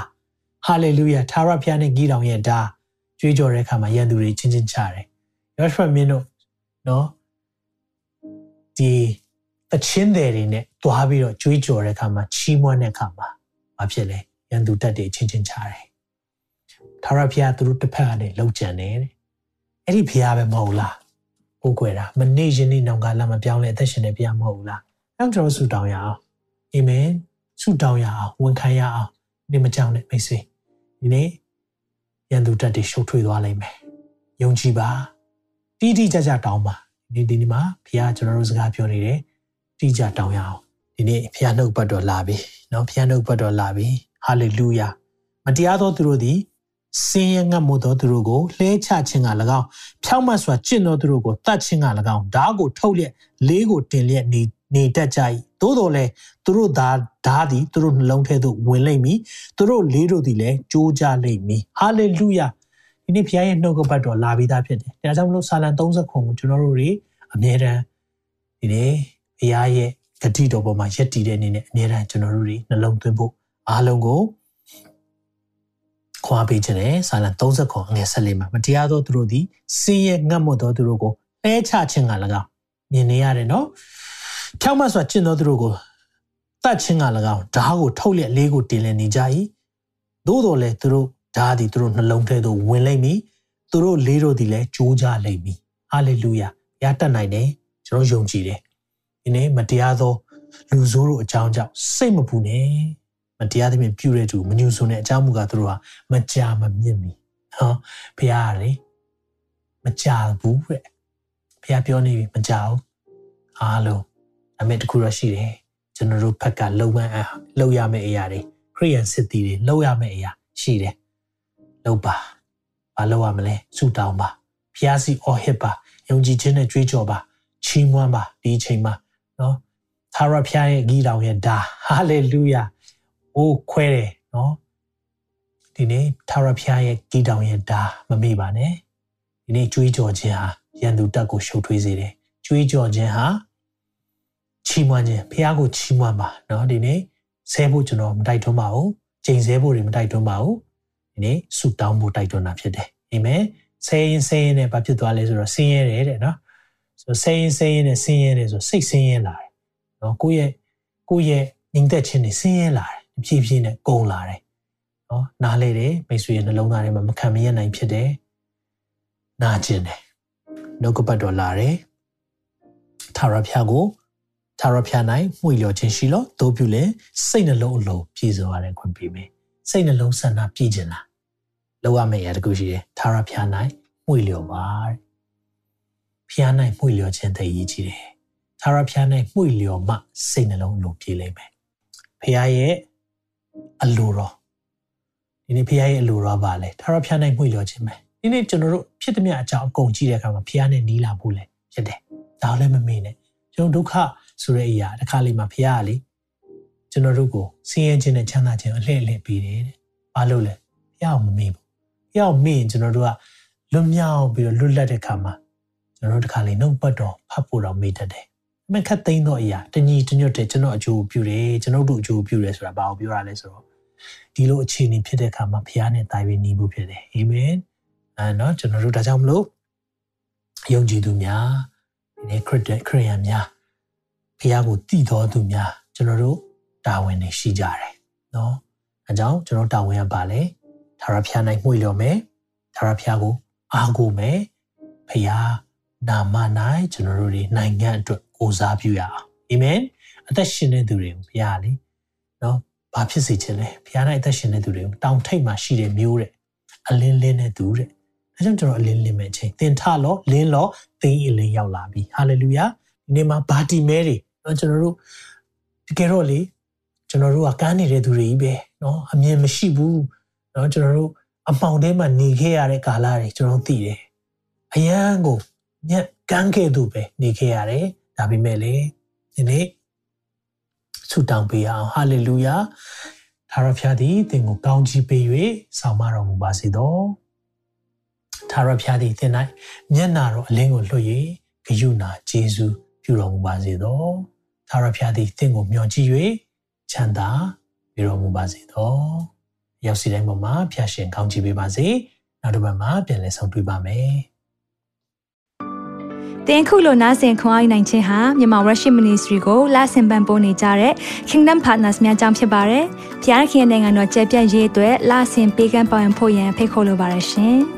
ဟာလေလုယာသာရဖျားနဲ့ဂီတောင်ရဲ့ဓာကြွေးကြော်တဲ့အခါမှာယန်သူတွေချင်းချင်းချတယ်ယောရှုမင်းတို့နော်ဒီအချင်းတွေတွေနဲ့တွားပြီးတော့ကြွေးကြော်တဲ့အခါမှာချီးမွမ်းတဲ့အခါမှာဘာဖြစ်လဲရန်သူတက်တွေချင်းချင်းချတယ်သာရဖျားသူတို့တစ်ဖက်ကနေလှုပ်ကြံတယ်အဲ့ဒီဖျားပဲမဟုတ်လားကိုးကွယ်တာမနေ့ယနေ့နောင်ကလာမပြောင်းလဲအသက်ရှင်နေပြမဟုတ်လားအဲ့ကျွန်တော်ဆုတောင်းရအောင်အာမင် ဆုတောင်းရအောင်ဝန်ခံရအောင်ဒီမကြောက်နဲ့မိတ်ဆွေဒီနေ့ရန်သူတက်တွေရှုပ်ထွေးသွားလိမ့်မယ်ယုံကြည်ပါတိတိကျကျတောင်းပါဒီဒီနေ့မှာဘုရားကျွန်တော်တို့စကားပြောနေတယ်တိကျတောင်းရအောင်ဒီနေ့ဘုရားနှုတ်ပတ်တော်လာပြီเนาะဘုရားနှုတ်ပတ်တော်လာပြီဟာလေလုယာမတရားသောသူတို့သည်စင်းရဲငတ်မှုသောသူတို့ကိုလှဲချခြင်းက၎င်းဖြောက်မတ်စွာကျင့်သောသူတို့ကိုတတ်ခြင်းက၎င်းဓာတ်ကိုထုတ်လျက်လေးကိုတင်လျက်နေ နေတတ်ကြ၏သို့တော်လည်းသူတို့ဓာတ်ဓာတ်သည်သူတို့နှလုံးထဲသို့ဝင်လိမ့်မည်သူတို့လေးတို့သည်လည်းကြိုးကြလိမ့်မည်ဟာလေလုယာဒီနေ့ဘုရားရဲ့နှုတ်ကပတ်တော်လာပြီးသားဖြစ်တယ်ဒါကြောင့်မလို့ဆာလံ30ခုကိုကျွန်တော်တို့တွေအမြဲတမ်းဒီနေ့ဘုရားရဲ့ဂတိတော်ပေါ်မှာယက်တည်တဲ့အနေနဲ့အမြဲတမ်းကျွန်တော်တို့တွေနှလုံးသွင်းဖို့အားလုံးကိုခွာပေးခြင်းနဲ့ဆာလံ30ခုအငယ်14မှာမတရားသောသူတို့သည်စင်းရဲငတ်မွတ်သောသူတို့ကိုလဲချခြင်းက၎င်းမြင်နေရတယ်နော် ဖြောက်မတ်စွာကျင့်သောသူတို့ကိုတတ်ခြင်းက၎င်းဓာတ်ကိုထုတ်လျက်လေးကိုတင်လည်နေကြ၏သို့တော်လည်းသူတို့ဓာတ်သည်သူတို့နှလုံးထဲသို့ဝင်လိမ့်မည်သူတို့လေးတို့သည်လည်းကြိုးကြလိမ့်မည်ဟာလေလုယာဘုရားတတ်နိုင်တယ်ကျွန်တော်ယုံကြည်တယ်ဒီနေ့မတရားသောလူဆိုးတို့အကြောင်းကြောင့်စိတ်မပူနဲ့မတရားသဖြင့်ပြုတဲ့သူမညှို့ဆိုတဲ့အကြောင်းမူကားသူတို့ဟာမကြာမမြင့်မီဟောဘုရားကလေမကြာဘူးတဲ့ဘုရားပြောနေပြီမကြာဘူးအားလုံး အမေတခုတော့ရှိတယ်ကျွန်တော်တို့ဘက်ကလုံမန်းလုံရမယ့်အရာတွေခရိယန်စစ်တီတွေလုံရမယ့်အရာရှိတယ်လုံပါဘာလုံရမလဲဆူတောင်းပါဘုရားစီအော်ဟစ်ပါယုံကြည်ခြင်းနဲ့ကြွေးကြော်ပါချီးမွမ်းပါဒီအချိန်မှာနော်သာရဖျားရဲ့ဂီတောင်ရဲ့ဒါဟာလေလုယာအိုးခွဲတယ်နော်ဒီနေ့သာရဖျားရဲ့ဂီတောင်ရဲ့ဒါမမေ့ပါနဲ့ဒီနေ့ကြွေးကြော်ခြင်းဟာရန်သူတက်ကိုရှုပ်ထွေးစေတယ်ကြွေးကြော်ခြင်းဟာ ချီးမွမ်းခြင်းဖျားကိုချီးမွမ်းပါနော်ဒီနေ့ဆဲဖို့ကျွန်တော်မတိုက်တွန်းပါဘူးချိန်ဆဲဖို့တွေမတိုက်တွန်းပါဘူးဒီနေ့ဆူတောင်းဖို့တိုက်တွန်းတာဖြစ်တယ်အာမင်ဆဲရင်ဆဲရင်နဲ့ဘာဖြစ်သွားလဲဆိုတော့ဆင်းရဲတယ်တဲ့နော်ဆိုဆဲရင်ဆဲရင်နဲ့ဆင်းရဲတယ်ဆိုစိတ်ဆင်းရဲလာတယ်နော်ကိုယ့်ရဲ့ကိုယ့်ရဲ့ညီသက်ခြင်းတွေဆင်းရဲလာတယ်ဖြည်းဖြည်းနဲ့ကုန်လာတယ်နော်နားလေတယ်မိတ်ဆွေရဲ့နှလုံးသားထဲမှာမခံမရနိုင်ဖြစ်တယ်နာကျင်တယ်နှုတ်ကပတ်တော်လာတယ်ထာဝရဘုရားကို သာရဖျား၌မှုလျော်ခြင်းရှိလို့တို့ပြုလေစိတ်နှလုံးအလုံးပြည့်စုံရတဲ့ခွင့်ပေးမယ်စိတ်နှလုံးဆန္ဒပြည့်ခြင်းလားလောက်ရမယ့်အရာတခုရှိတယ်သာရဖျား၌မှုလျော်ပါဖျား၌မှုလျော်ခြင်းတည်ရည်ကြီးတယ်သာရဖျား၌မှုလျော်မှစိတ်နှလုံးအလုံးပြည့်လိမ့်မယ်ဖျားရဲ့အလိုတော်ဒီနေ့ဖျားရဲ့အလိုတော်ပါလေသာရဖျား၌မှုလျော်ခြင်းပဲဒီနေ့ကျွန်တော်တို့ဖြစ်သမျှအကြောင်းအကုန်ကြည့်တဲ့အခါမှာဖျားနဲ့နီးလာဖို့လေဖြစ်တယ်ဒါလည်းမမေ့နဲ့ကျွန်တော်ဒုက္ခ ဆိုတဲ့အရာတစ်ခါလေးမှာဖះကလေကျွန်တော်တို့ကိုဆင်းရဲခြင်းနဲ့ချမ်းသာခြင်းအလှည့်အလှည့်ပေးတယ်တဲ့။ဘာလို့လဲ။ဖះအောင်မမေ့ဘူး။ဖះအောင်မေ့ရင်ကျွန်တော်တို့ကလွတ်မြောက်ပြီးတော့လွတ်လပ်တဲ့ခါမှာကျွန်တော်တို့တစ်ခါလေးနှုတ်ပတ်တော်ဖတ်ဖို့တော့မေ့တတ်တယ်။မခတ်သိမ်းတော့အရာတညီတညွတ်တဲ့ကျွန်တော်အကျိုးပြုတယ်ကျွန်တော်တို့အကျိုးပြုတယ်ဆိုတာဘာကိုပြောရလဲဆိုတော့ဒီလိုအခြေအနေဖြစ်တဲ့အခါမှာဖះနဲ့တိုင်ပြီးနေဖို့ဖြစ်တယ်။အာမင်။အဲနော်ကျွန်တော်တို့ဒါကြောင့်မလို့ယုံကြည်သူများဒီနေ့ခရစ်ခရိယန်များ ဖះကိုတည်တော်သူများကျွန်တော်တို့တာဝန်တွေရှိကြတယ်နော်အဲကြောင့်ကျွန်တော်တာဝန်ကပါလေသာရဖျားနိုင်မှုလျော်မယ်သာရဖျားကိုအားကိုမယ်ဖះနာမ၌ကျွန်တော်တို့ဒီနိုင်ငံအတွက်ကိုစားပြုရအောင်အာမင်အသက်ရှင်တဲ့သူတွေကိုဖះလေနော်ဘာဖြစ်စေချင်လဲဖះ၌အသက်ရှင်တဲ့သူတွေကိုတောင်ထိပ်မှာရှိတဲ့မျိုးတဲ့အလင်းလင်းတဲ့သူတဲ့အဲကြောင့်ကျွန်တော်အလင်းလင်းမဲ့ချိန်သင်ထလောလင်းလောသင်အလင်းရောက်လာပြီဟာလေလုယာဒီနေ့မှာဘာတီမဲတွေ နော်ကျွန်တော်တို့တကယ်တော့လေကျွန်တော်တို့ကကမ်းနေတဲ့သူတွေကြီးပဲနော်အမြင်မရှိဘူးနော်ကျွန်တော်တို့အမှောင်ထဲမှာနေခဲ့ရတဲ့ကာလတွေကျွန်တော်သိတယ်အယံကိုညက်ကန်းခဲ့သူပဲနေခဲ့ရတယ်ဒါပေမဲ့လေဒီနေ့ဆုတောင်းပေးအောင်ဟာလေလုယာသာရဖျားသည်သင်ကိုကောင်းချီးပေး၍ဆောင်မတော်မူပါစေသောသာရဖျားသည်သင်၌မျက်နာတော်အလင်းကိုလွှတ်၍ဂယုဏဂျေဇု ပြုတော်မူပါစေသောသာရဖျားသည်သင်ကိုမျှော်ကြည့်၍ချမ်းသာပြုတော်မူပါစေသောရောက်စီတိုင်းပေါ်မှာဖျားရှင်ကောင်းချီးပေးပါစေနောက်တစ်ပတ်မှာပြန်လည်ဆုံတွေ့ပါမယ်တင်ခုလိုနာဆင်ခွန်အားနိုင်ခြင်းဟာမြန်မာ Worship Ministry ကိုလာဆင်ပန်ပိုးနေကြတဲ့ Kingdom Partners များအကြောင်းဖြစ်ပါတယ်။ဖျားခင်နိုင်ငံတော်ကျယ်ပြန့်ရေးအတွက်လာဆင်ပေးကမ်းပောင်းဖို့ရန်ဖိတ်ခေါ်လိုပါတယ်ရှင်။